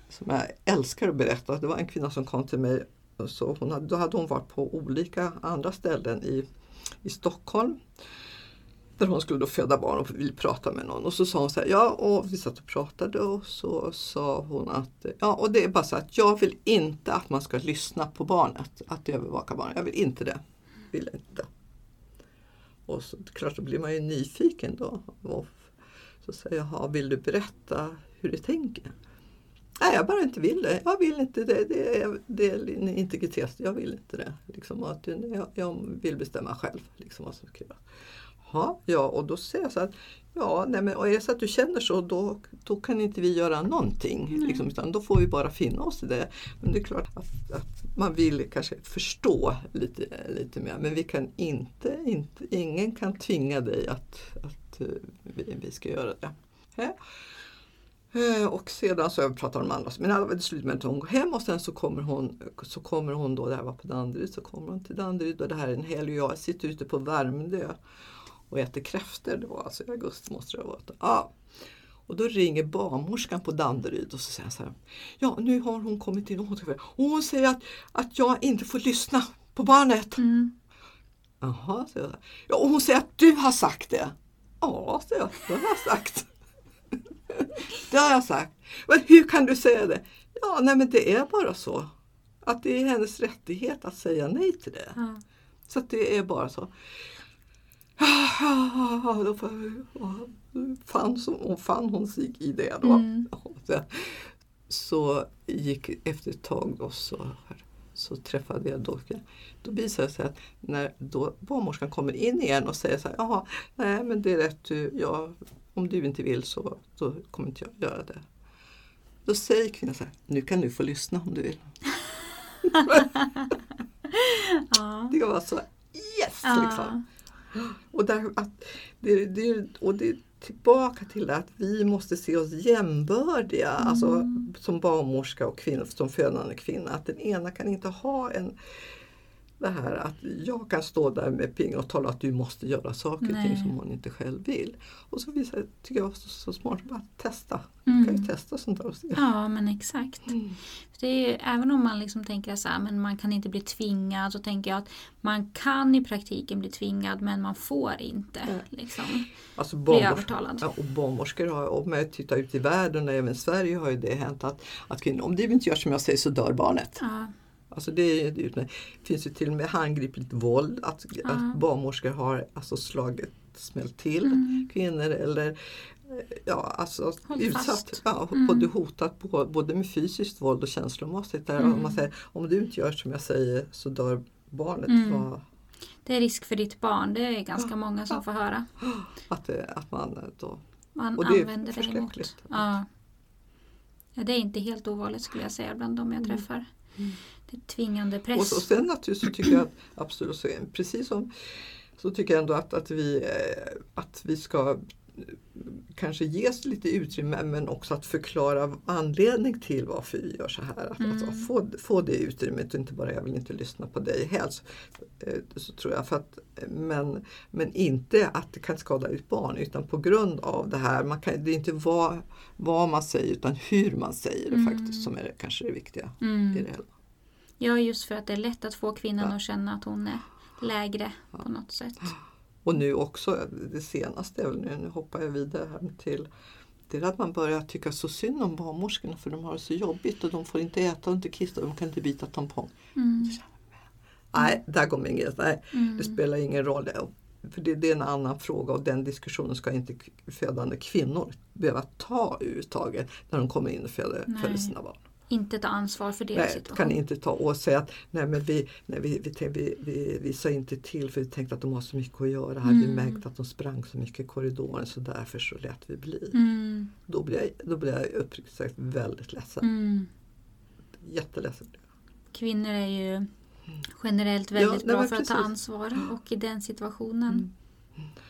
som jag älskar att berätta. Det var en kvinna som kom till mig och så hon då hade hon varit på olika andra ställen i, i Stockholm. Där hon skulle då föda barn och ville prata med någon. Och så sa hon så här, ja och vi satt och pratade och så sa hon att, ja och det är bara så att jag vill inte att man ska lyssna på barnet, att övervaka barnet. Jag vill inte det. Vill inte. Och så klart då blir man ju nyfiken då. Och så säger jag, "Jaha, vill du berätta hur du tänker? Nej, jag bara inte vill det. Jag vill inte det. Det är, det är integritet. Jag vill inte det. Liksom, att jag, jag vill bestämma själv liksom, vad som ska göras. Ja, ja, och då säger jag så här, ja, nej men och är det så att du känner så då, då kan inte vi göra någonting. Liksom, utan då får vi bara finna oss i det. Men det är klart att, att man vill kanske förstå lite, lite mer. Men vi kan inte, inte, ingen kan tvinga dig att, att eh, vi, vi ska göra det. Ja. Eh, Och sedan så jag pratat om andra, men det slut med att hon går hem och sen så kommer hon, så kommer hon då, det här var på Danderyd, så kommer hon till Danderyd och det här är en helg och jag sitter ute på Värmdö och äter kräftor. Det var alltså i augusti måste det ha varit. Ja. Och då ringer barnmorskan på Danderyd och så säger så här. Ja, nu har hon kommit in och hon, säger att, att jag inte får lyssna på barnet. Mm. Jaha, säger jag. Ja, och hon säger att du har sagt det. Ja, säger jag. Det har jag sagt. det har jag sagt. Men hur kan du säga det? Ja, nej men det är bara så. Att det är hennes rättighet att säga nej till det. Ja. Så det är bara så. Ja, då fann, som, och fann hon sig i det då. Mm. Så, så gick efter ett tag då så, så träffade jag dockan. Då visade det sig att när då barnmorskan kommer in igen och säger så här, Jaha, nej men det är rätt, du, jag, om du inte vill så då kommer inte jag göra det. Då säger kvinnan så här, nu kan du få lyssna om du vill. Ja. Det var så yes! Ja. Liksom. Och, där, att det, det, och det är tillbaka till att vi måste se oss jämbördiga, alltså som barnmorska och kvinna, som födande kvinna. Att den ena kan inte ha en det här att jag kan stå där med pingen och tala att du måste göra saker och ting som hon inte själv vill. Och så visar tycker jag så, så smart, bara testa. Mm. kan ju testa sånt där och se. Ja, men exakt. Det är, även om man liksom tänker så här, men man kan inte bli tvingad, så tänker jag att man kan i praktiken bli tvingad men man får inte. Liksom, Alltså bli övertalad. ja, och barnmorskor har, om jag tittar ut i världen och även i Sverige har ju det hänt att, att kvinnor, om du inte gör som jag säger så dör barnet. Ja, Alltså det, är, det är- finns ju till och med handgripligt våld, att, Ja. att barnmorskor har alltså slagit, smällt till Mm. kvinnor eller eh, ja, alltså Håll utsatt, fast. ja, Mm. både hotat på, både med fysiskt våld och känslomässigt. Där Mm. man säger, om du inte gör som jag säger så dör barnet. Mm. Det är risk för ditt barn, det är ganska Ja. många som Ja. får höra. att, det, att man eh, då Man Och det är använder det emot. Ja. ja, det är inte helt ovanligt skulle jag säga bland de jag Mm. träffar. Det tvingande Och, press. så, och sen naturligtvis så tycker jag att absolut, så, precis som så tycker jag ändå att, att, vi, eh, att vi ska eh, kanske ges lite utrymme men också att förklara anledning till varför vi gör så här. Att, Mm. alltså, få, få det utrymmet och inte bara jag vill inte lyssna på dig helst. Eh, Så tror jag. För att, men, men inte att det kan skada ett barn utan på grund av det här. Man kan, det är inte vad, vad man säger utan hur man säger det Mm. faktiskt som är kanske det viktiga i Mm. det hela. Ja, just för att det är lätt att få kvinnan Ja. att känna att hon är lägre på något sätt. Och nu också, det senaste nu, hoppar jag vidare här till det är att man börjar tycka så synd om barnmorskorna för de har det så jobbigt och de får inte äta och inte kissa och de kan inte byta tampong. Mm. Nej, där går min gräns. Nej, Mm. det spelar ingen roll. För det, det är en annan fråga och den diskussionen ska inte födande kvinnor behöva ta överhuvudtaget när de kommer in och föder, föder sina barn. Inte ta ansvar för deras Nej, situation. kan inte ta och säga att nej, men vi, nej, vi, vi, vi, vi, vi sa inte till för vi tänkte att de har så mycket att göra. Vi Mm. märkte att de sprang så mycket i korridoren så därför så lät vi bli. Mm. Då blir jag, då blir jag uppriktigt sagt väldigt ledsen. Mm. Jätteledsen. Kvinnor är ju generellt väldigt nej, bra för att ta precis. ansvar och i den situationen.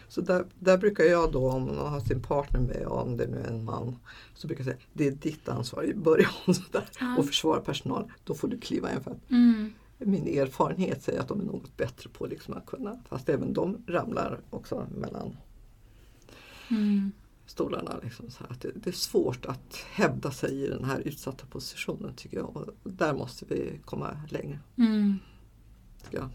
Så där, där brukar jag då om man har sin partner med, om det nu är en man, så brukar jag säga det är ditt ansvar i början sådär, Ja. och försvara personal. Då får du kliva in för att Mm. min erfarenhet säger att de är något bättre på liksom att kunna, fast även de ramlar också mellan Mm. stolarna. Liksom, så att det, det är svårt att hävda sig i den här utsatta positionen tycker jag. Och där måste vi komma längre. Mm. Tycker jag.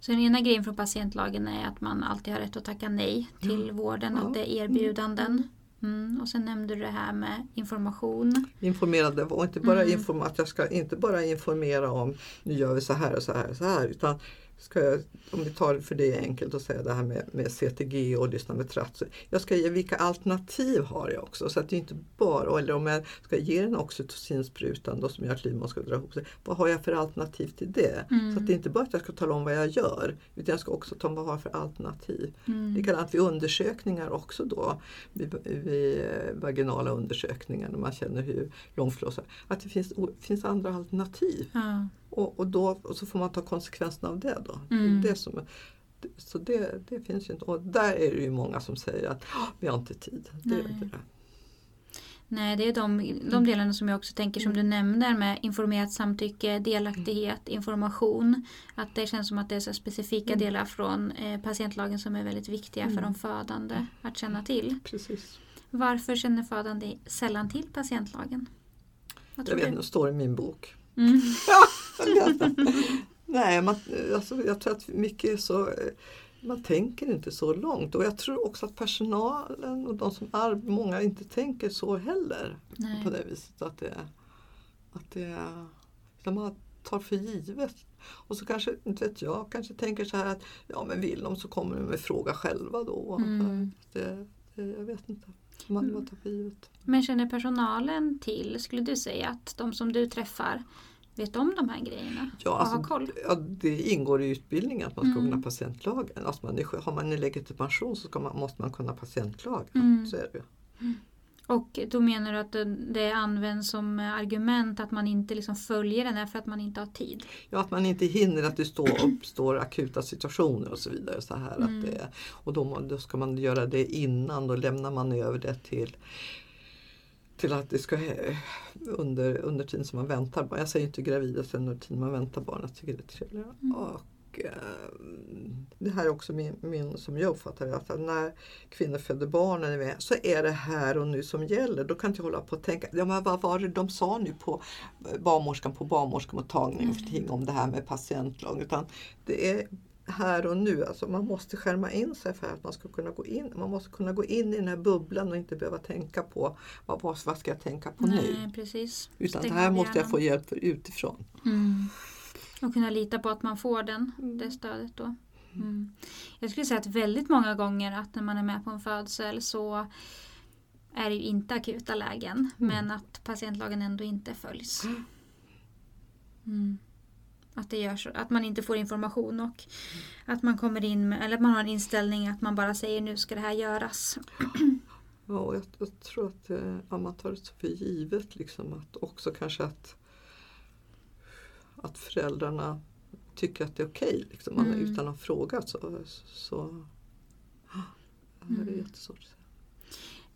Så den ena grejen från patientlagen är att man alltid har rätt att tacka nej till vården, Ja. att det är erbjudanden. Mm. Och sen nämnde du det här med information. Informerade och inte bara Mm. informa, att jag ska inte bara informera om nu gör vi så här och så här och så här utan jag, om vi tar för det enkelt att säga det här med, med CTG och lyssna med tratt. Så jag ska ge vilka alternativ har jag också så att det inte bara, eller om jag ska ge den oxytocinsprutan då som gör att livmodern ska dra ihop sig. Vad har jag för alternativ till det? Mm. Så att det är inte bara att jag ska tala om vad jag gör utan jag ska också tala om vad jag har för alternativ. Mm. Likadant vid undersökningar också då, vid, vid vaginala undersökningar när man känner hur långflåsar, att det finns, finns andra alternativ. Ja. Och, och, då, och så får man ta konsekvenserna av det då. Mm. Det som, så det, det finns ju inte. Och där är det ju många som säger att "Ah, vi har inte tid. Det Nej. det. Nej, det är de, Mm. de delarna som jag också tänker som du nämner med informerat samtycke, delaktighet, information. Att det känns som att det är så specifika Mm. delar från eh, patientlagen som är väldigt viktiga för Mm. de födande att känna till. Precis. Varför känner födande sällan till patientlagen? Jag vet inte, det står i min bok. Mm. Nej, man, alltså, jag tror att mycket är så eh, man tänker inte så långt och jag tror också att personalen och de som arbetar, många inte tänker så heller. Nej. På det viset att det, att det utan man tar för givet. Och så kanske, inte vet jag, kanske tänker så här att ja men vill de så kommer de med fråga själva då. Mm. Det, det, jag vet inte. Man bara tar för givet. Men känner personalen till, skulle du säga att de som du träffar vet om de här grejerna? Ja, och alltså, har koll? ja, det ingår i utbildningen att man ska Mm. kunna patientlagen. Alltså man är, har man en legitimation så ska man, måste man kunna patientlagen. Mm. Så är det ju. Och då menar du att det, används som argument att man inte liksom följer den här för att man inte har tid? Ja, att man inte hinner att det står, uppstår akuta situationer och så vidare. Så här, Mm. att det, och då, då ska man göra det innan, då lämnar man över det till till att det ska eh, under, under tiden som man väntar. Jag säger inte gravid, säger under tiden man väntar barnet. Jag tycker det är trevligare. Mm. Och, det här är också min, min som jag uppfattar det, att när kvinnor föder barn är- så är det här och nu som gäller. Då kan inte jag hålla på och tänka, ja, men vad var det de sa nu på barnmorskan på barnmorskemottagningen ting om det här med patientlag. Utan det är här och nu. Alltså man måste skärma in sig för att man ska kunna gå in. Man måste kunna gå in i den här bubblan och inte behöva tänka på vad, vad ska jag tänka på nu. Nej, precis. Utan Stäng det här måste jag få hjälp för utifrån. Mm. Och kunna lita på att man får den, det stödet då. Mm. Jag skulle säga att väldigt många gånger att när man är med på en födsel så är det ju inte akuta lägen men att patientlagen ändå inte följs. Mm. Att, det görs, att man inte får information och att man kommer in med, eller att man har en inställning att man bara säger nu ska det här göras. Ja, och jag, jag tror att eh, man tar det så för givet. Liksom, att också kanske att, att föräldrarna tycker att det är okej. liksom, man- Mm. utan att fråga. Så, så, det är Mm. jättesvårt.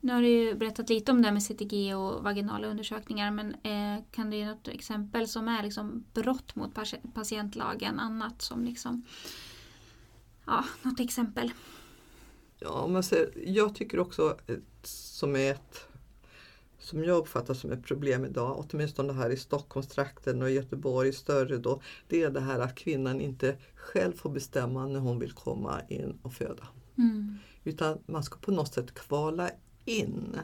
Nu har du ju berättat lite om det här med CTG och vaginala undersökningar men eh, kan du ge något exempel som är liksom brott mot patie- patientlagen? Annat som liksom... Ja, något exempel. Ja, säger, jag tycker också som är ett som jag uppfattar som ett problem idag, åtminstone här i Stockholmstrakten och i Göteborg större då, det är det här att kvinnan inte själv får bestämma när hon vill komma in och föda. Mm. Utan man ska på något sätt kvala in.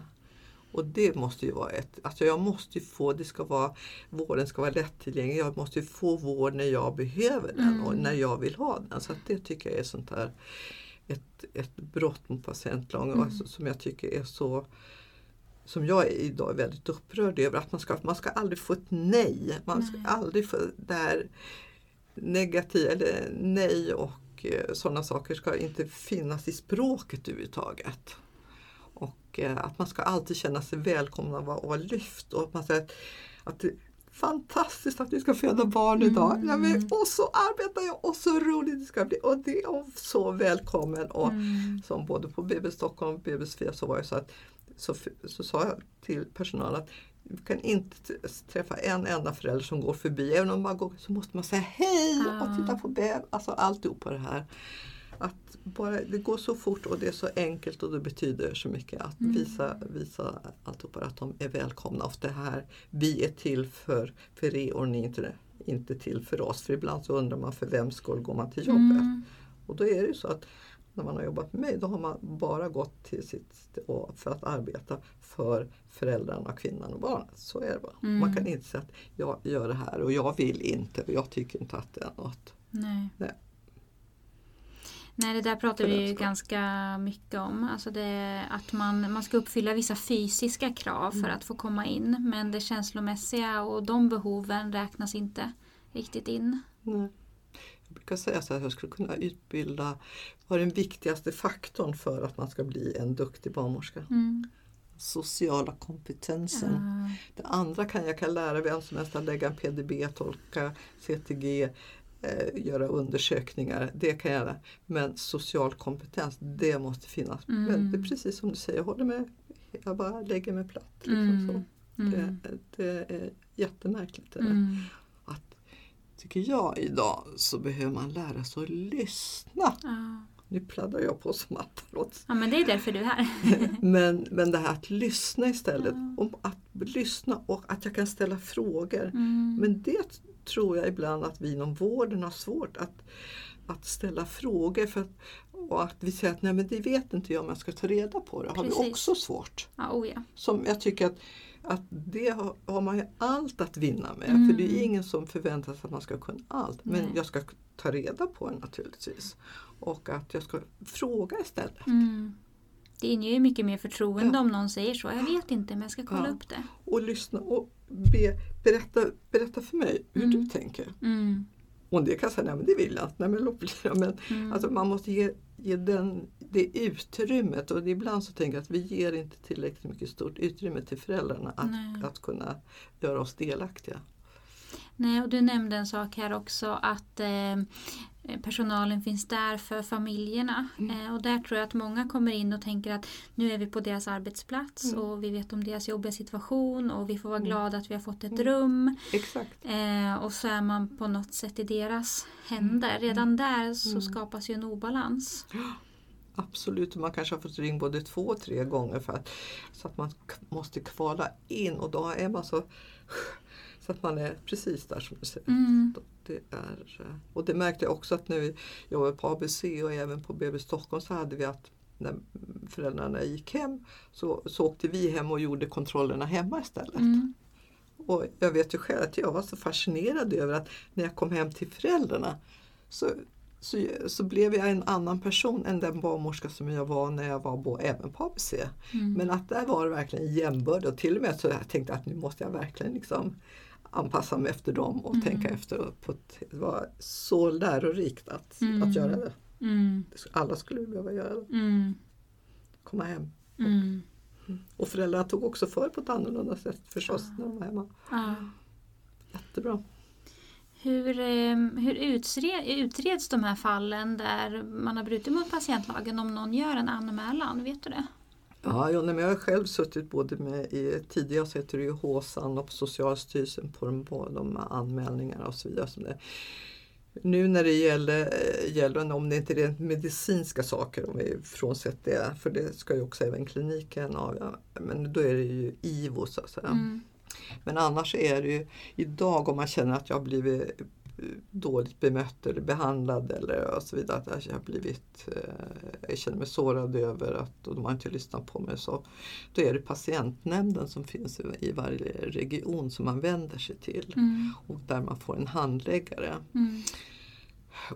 Och det måste ju vara ett, alltså jag måste ju få, det ska vara, vården ska vara lättillgänglig, jag måste ju få vård när jag behöver den och Mm. när jag vill ha den. Så det tycker jag är sånt här, ett, ett brott mot patientlagen Mm. alltså, som jag tycker är så som jag är idag är väldigt upprörd över att man ska, man ska aldrig få ett nej. Man ska Nej. aldrig få det här negativ eller nej och eh, sådana saker ska inte finnas i språket överhuvudtaget. Och eh, att man ska alltid känna sig välkomna och vara, lyft. Och att man säger att, att det är fantastiskt att vi ska föda barn idag. Mm. Ja, men, och så arbetar jag och så roligt det ska bli. Och det är så välkommen. Och, Mm. som både på BB Stockholm och BB Svea så var det så att så, så sa jag till personalen att vi kan inte träffa en enda förälder som går förbi. Även om man går så måste man säga hej Ah. och titta på bebis. Alltså alltihopa det här. Att bara, det går så fort och det är så enkelt och det betyder så mycket att Mm. visa, visa alltihopa att de är välkomna. Och det här, vi är till för, för er och ni är inte, inte till för oss. För ibland så undrar man för vem skull går man till jobbet. Mm. Och då är det så att när man har jobbat med mig då har man bara gått till sitt för att arbeta för föräldrarna, kvinnan och barnet. Så är det bara. Mm. Man kan inte säga att jag gör det här och jag vill inte och jag tycker inte att det är något. Nej. Nej. Nej, det där pratar vi ju ganska mycket om. Alltså det, att man, man ska uppfylla vissa fysiska krav för Mm. att få komma in. Men det känslomässiga och de behoven räknas inte riktigt in. Nej. Brukar säga så att jag skulle kunna utbilda, vad är den viktigaste faktorn för att man ska bli en duktig barnmorska? Mm. Sociala kompetensen. Ja. Det andra kan jag kan lära vem som helst att lägga en PDB, tolka CTG, eh, göra undersökningar. Det kan jag göra. Men social kompetens, det måste finnas. Mm. Men det är precis som du säger, jag håller med. Jag bara lägger mig platt. Liksom så. Mm. Det, Mm. det är jättemärkligt. Det där. Tycker jag idag så behöver man lära sig att lyssna. Ja. Nu pladdrar jag på som apparat. ja, men det är därför du är här. Men, men det här att lyssna istället. Ja. Om att lyssna och att jag kan ställa frågor. Mm. Men det tror jag ibland att vi inom vården har svårt att, att ställa frågor. För att, och att vi säger att nej men det vet inte jag om jag ska ta reda på det. har vi Precis. också svårt. Ja, oh ja. Som jag tycker att, att det har, har man ju allt att vinna med. Mm. För det är ingen som förväntar sig att man ska kunna allt. Men Nej. jag ska ta reda på det naturligtvis. Och att jag ska fråga istället. Mm. Det inger ju mycket mer förtroende Ja. om någon säger så. Jag vet inte men jag ska kolla Ja. upp det. Och lyssna och be, berätta, berätta för mig hur Mm. du tänker. Mm. Och det kan jag säga, nej men det vill jag. Nej, men låt bli. Men Mm. Alltså man måste ge, ge den, det utrymmet och ibland så tänker jag att vi ger inte tillräckligt mycket stort utrymme till föräldrarna Nej. att, att kunna göra oss delaktiga. Nej, och du nämnde en sak här också att eh, personalen finns där för familjerna. Mm. Eh, och där tror jag att många kommer in och tänker att nu är vi på deras arbetsplats Mm. och vi vet om deras jobbiga situation och vi får vara Mm. glada att vi har fått ett Mm. rum. Exakt. Eh, och så är man på något sätt i deras händer. Redan där så Mm. skapas ju en obalans. Absolut, man kanske har fått ring både två och tre gånger för att, så att man måste kvala in och då är man så så att man är precis där som du säger. Mm. Det är, eh, och det märkte jag också att när vi jobbade på ABC och även på BB Stockholm så hade vi att när föräldrarna gick hem så, så åkte vi hem och gjorde kontrollerna hemma istället. Mm. Och jag vet ju själv att jag var så fascinerad över att när jag kom hem till föräldrarna så, så, så blev jag en annan person än den barnmorska som jag var när jag var på, även på ABC. Mm. Men att där var det verkligen jämbörd och till och med så jag tänkte att nu måste jag verkligen liksom anpassa mig efter dem och Mm. tänka efter. På det var så lärorikt att, Mm. att göra det. Mm. Alla skulle behöva göra det. Mm. Komma hem. Mm. Och föräldrarna tog också för på ett annorlunda sätt förstås när de var hemma. Ja. Jättebra. Hur, eh, hur utreds, utreds de här fallen där man har brutit mot patientlagen om någon gör en anmälan? Vet du det? Ja, men jag har själv suttit både med i tidigare så heter det ju HSAN och på Socialstyrelsen på de, på de anmälningarna och så vidare. Som det. Nu när det gäller, eh, gäller om det inte är rent medicinska saker, om vi frånsett det, för det ska ju också även kliniken avgöra, men då är det ju IVO så att säga. Mm. Men annars är det ju idag om man känner att jag har blivit eh, dåligt bemött eller behandlad eller så vidare. Att jag har blivit, eh, jag känner mig sårad över att och de har inte lyssnat på mig. Så då är det patientnämnden som finns i- i varje region som man vänder sig till. Mm. Och där man får en handläggare. Mm.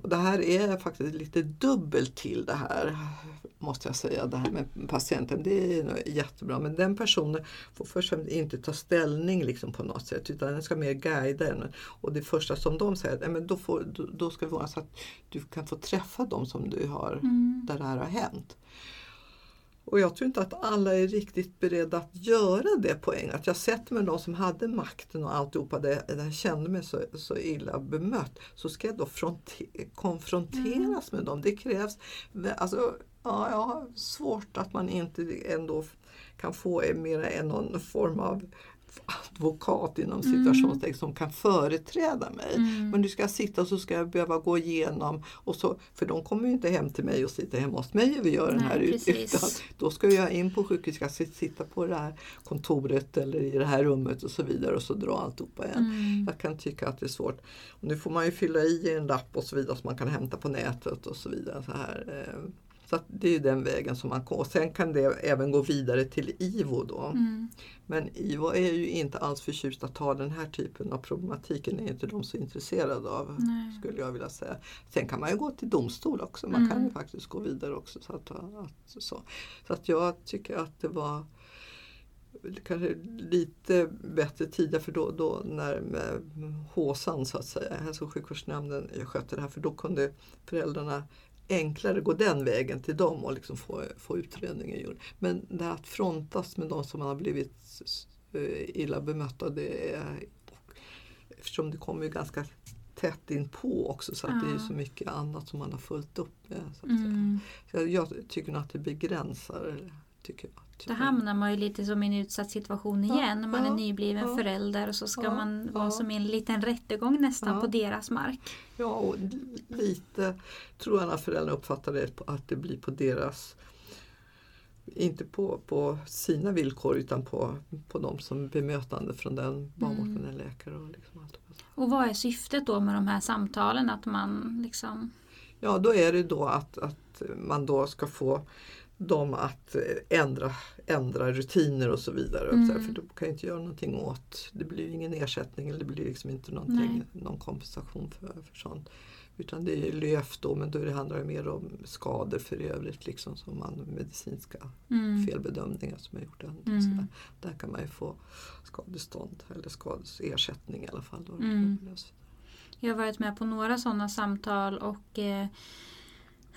Och det här är faktiskt lite dubbelt till det här, måste jag säga, det här med patienten. Det är jättebra, men den personen får först inte ta ställning liksom på något sätt, utan den ska mer guida en. Och det första som de säger, "Nej, men då, får, då, då ska det vara så att du kan få träffa dem som du har, Mm. där det här har hänt. Och jag tror inte att alla är riktigt beredda att göra det på en Att jag mig med de som hade makten och alltihopa, där jag kände mig så, så illa bemött, så ska jag då fronte- konfronteras med dem. Det krävs, alltså, ja, jag har svårt att man inte ändå kan få mer än någon form av advokat inom situationstecken som kan företräda mig. Mm. Men du ska sitta och så ska jag behöva gå igenom. Och så, för de kommer ju inte hem till mig och sitta hemma hos mig och göra den Nej, här ut- precis. utan då ska jag in på sjukhus, ska sit- sitta på det här kontoret eller i det här rummet och så vidare och så dra alltihopa igen. Mm. Jag kan tycka att det är svårt. Och nu får man ju fylla i en lapp och så vidare som man kan hämta på nätet och så vidare. Så här. Så det är ju den vägen som man går. Sen kan det även gå vidare till IVO då. Mm. Men IVO är ju inte alls förtjust att ta den här typen av problematiken. är inte de så intresserade av. Nej. Skulle jag vilja säga. Sen kan man ju gå till domstol också. Man kan Mm. ju faktiskt gå vidare också. Så att, att, så. så att jag tycker att det var kanske lite bättre tidigare för då, då när HSAN så att säga, hälso och sjukvårdsnämnden skötte det här för då kunde föräldrarna enklare gå den vägen till dem och liksom få, få utredningen gjord. Men det här att frontas med de som man har blivit eh, illa bemötta det är, eftersom det kommer ju ganska tätt in på också så att det är Ja. så mycket annat som man har fullt upp med. Så att. Mm. Så jag, jag tycker nog att det begränsar. Tycker jag, Då tyvärr. hamnar man ju lite som i en utsatt situation Ja, igen när man är ja, nybliven ja. förälder och så ska Ja, man vara ja. som i en liten rättegång nästan Ja. på deras mark. Ja, och lite tror jag när föräldrarna uppfattar det att det blir på deras inte på, på sina villkor utan på, på dem som bemötande från den barnmorskan Mm. eller läkare. Och liksom allt. Och vad är syftet då med de här samtalen? Att man liksom... Ja, då är det då att, att man då ska få dem att eh, ändra, ändra rutiner och så vidare. Mm. För de kan inte göra någonting åt, det blir ingen ersättning eller det blir liksom inte någonting, någon kompensation för, för sånt. Utan det är löft då, men då det handlar det mer om skador för övrigt, liksom som man medicinska Mm. felbedömningar som är gjort. Mm. Så där, där kan man ju få skadestånd eller skadesersättning i alla fall. Då. Mm. Jag har varit med på några sådana samtal och eh,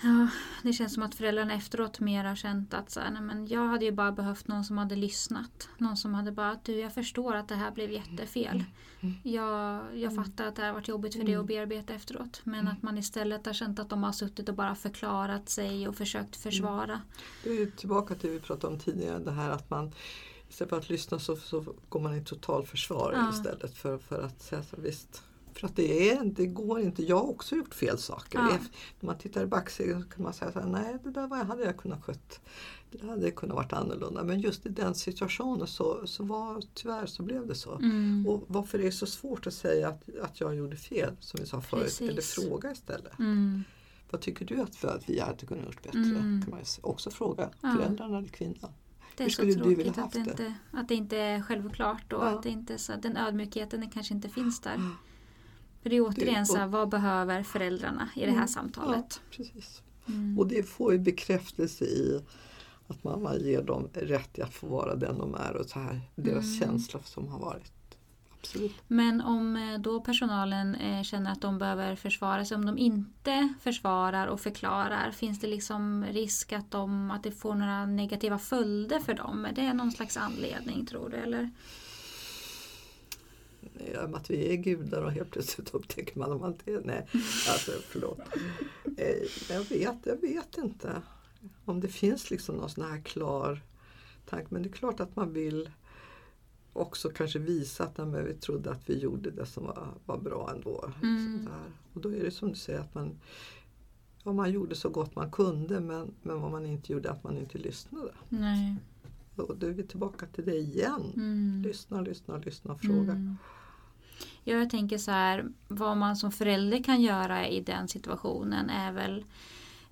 ja, det känns som att föräldrarna efteråt mer har känt att så här, nej, men jag hade ju bara behövt någon som hade lyssnat. Någon som hade bara, du jag förstår att det här blev jättefel. Mm. Jag, jag fattar att det här varit jobbigt för dig att bearbeta efteråt. Men Mm. att man istället har känt att de har suttit och bara förklarat sig och försökt försvara. Det är tillbaka till det vi pratade om tidigare, det här att man istället för att lyssna så, så går man i totalförsvar Ja. istället för, för att säga så visst. För att det, är, det går inte. Jag har också gjort fel saker. Ja. När man tittar i backspegeln så kan man säga så här, nej det där hade jag kunnat skött. Det hade kunnat varit annorlunda. Men just i den situationen så, så var tyvärr så blev det så. Mm. Och varför är det så svårt att säga att, att jag gjorde fel som vi sa förut. Precis. Eller fråga istället. Mm. Vad tycker du att, att vi hade kunnat gjort bättre? Mm. kan man också fråga Ja. föräldrarna eller kvinnan. Det är Hur så skulle du vilja tråkigt att det, det? inte, att det inte är självklart och Ja. att det inte är så, den ödmjukheten den kanske inte finns där. För det är återigen så här, vad behöver föräldrarna i det här Mm. samtalet? Ja, precis. Mm. Och det får ju bekräftelse i att mamma ger dem rätt i att få vara den de är och så här, deras Mm. känsla som har varit. Absolut. Men om eh, då personalen eh, känner att de behöver försvara sig, om de inte försvarar och förklarar, finns det liksom risk att, de, att det får några negativa följder för dem? Är det någon slags anledning tror du? Eller? Men att vi är gudar och helt plötsligt upptäcker man att man inte är Nej, alltså förlåt. Eh, Jag vet, jag vet inte om det finns liksom någon sån här klar tanke. Men det är klart att man vill också kanske visa att men vi trodde att vi gjorde det som var, var bra ändå. Mm. Liksom där. Och då är det som du säger att man, ja, man gjorde så gott man kunde men, men vad man inte gjorde att man inte lyssnade. Nej. Och då är vi tillbaka till det igen. Mm. Lyssna, lyssna, lyssna och fråga. Mm. Ja, jag tänker så här, vad man som förälder kan göra i den situationen är väl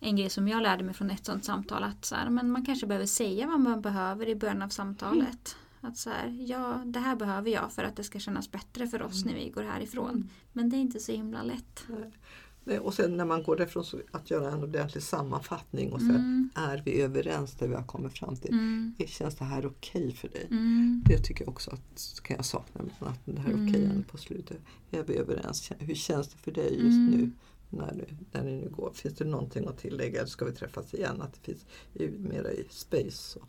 en grej som jag lärde mig från ett sådant samtal att så här, men man kanske behöver säga vad man behöver i början av samtalet. Att så här, ja, det här behöver jag för att det ska kännas bättre för oss när vi går härifrån. Mm. Men det är inte så himla lätt. Nej. Nej, Och sen när man går därifrån så att göra en ordentlig sammanfattning och säga Mm. är vi överens där vi har kommit fram till? Mm. Känns det här okej för dig? Mm. Det tycker jag också att kan jag sakna. Att det här är okej Mm. på slutet. Är vi överens? Hur känns det för dig just Mm. nu? När, du, när ni nu går? Finns det någonting att tillägga eller ska vi träffas igen? Att det finns mera i space. Så.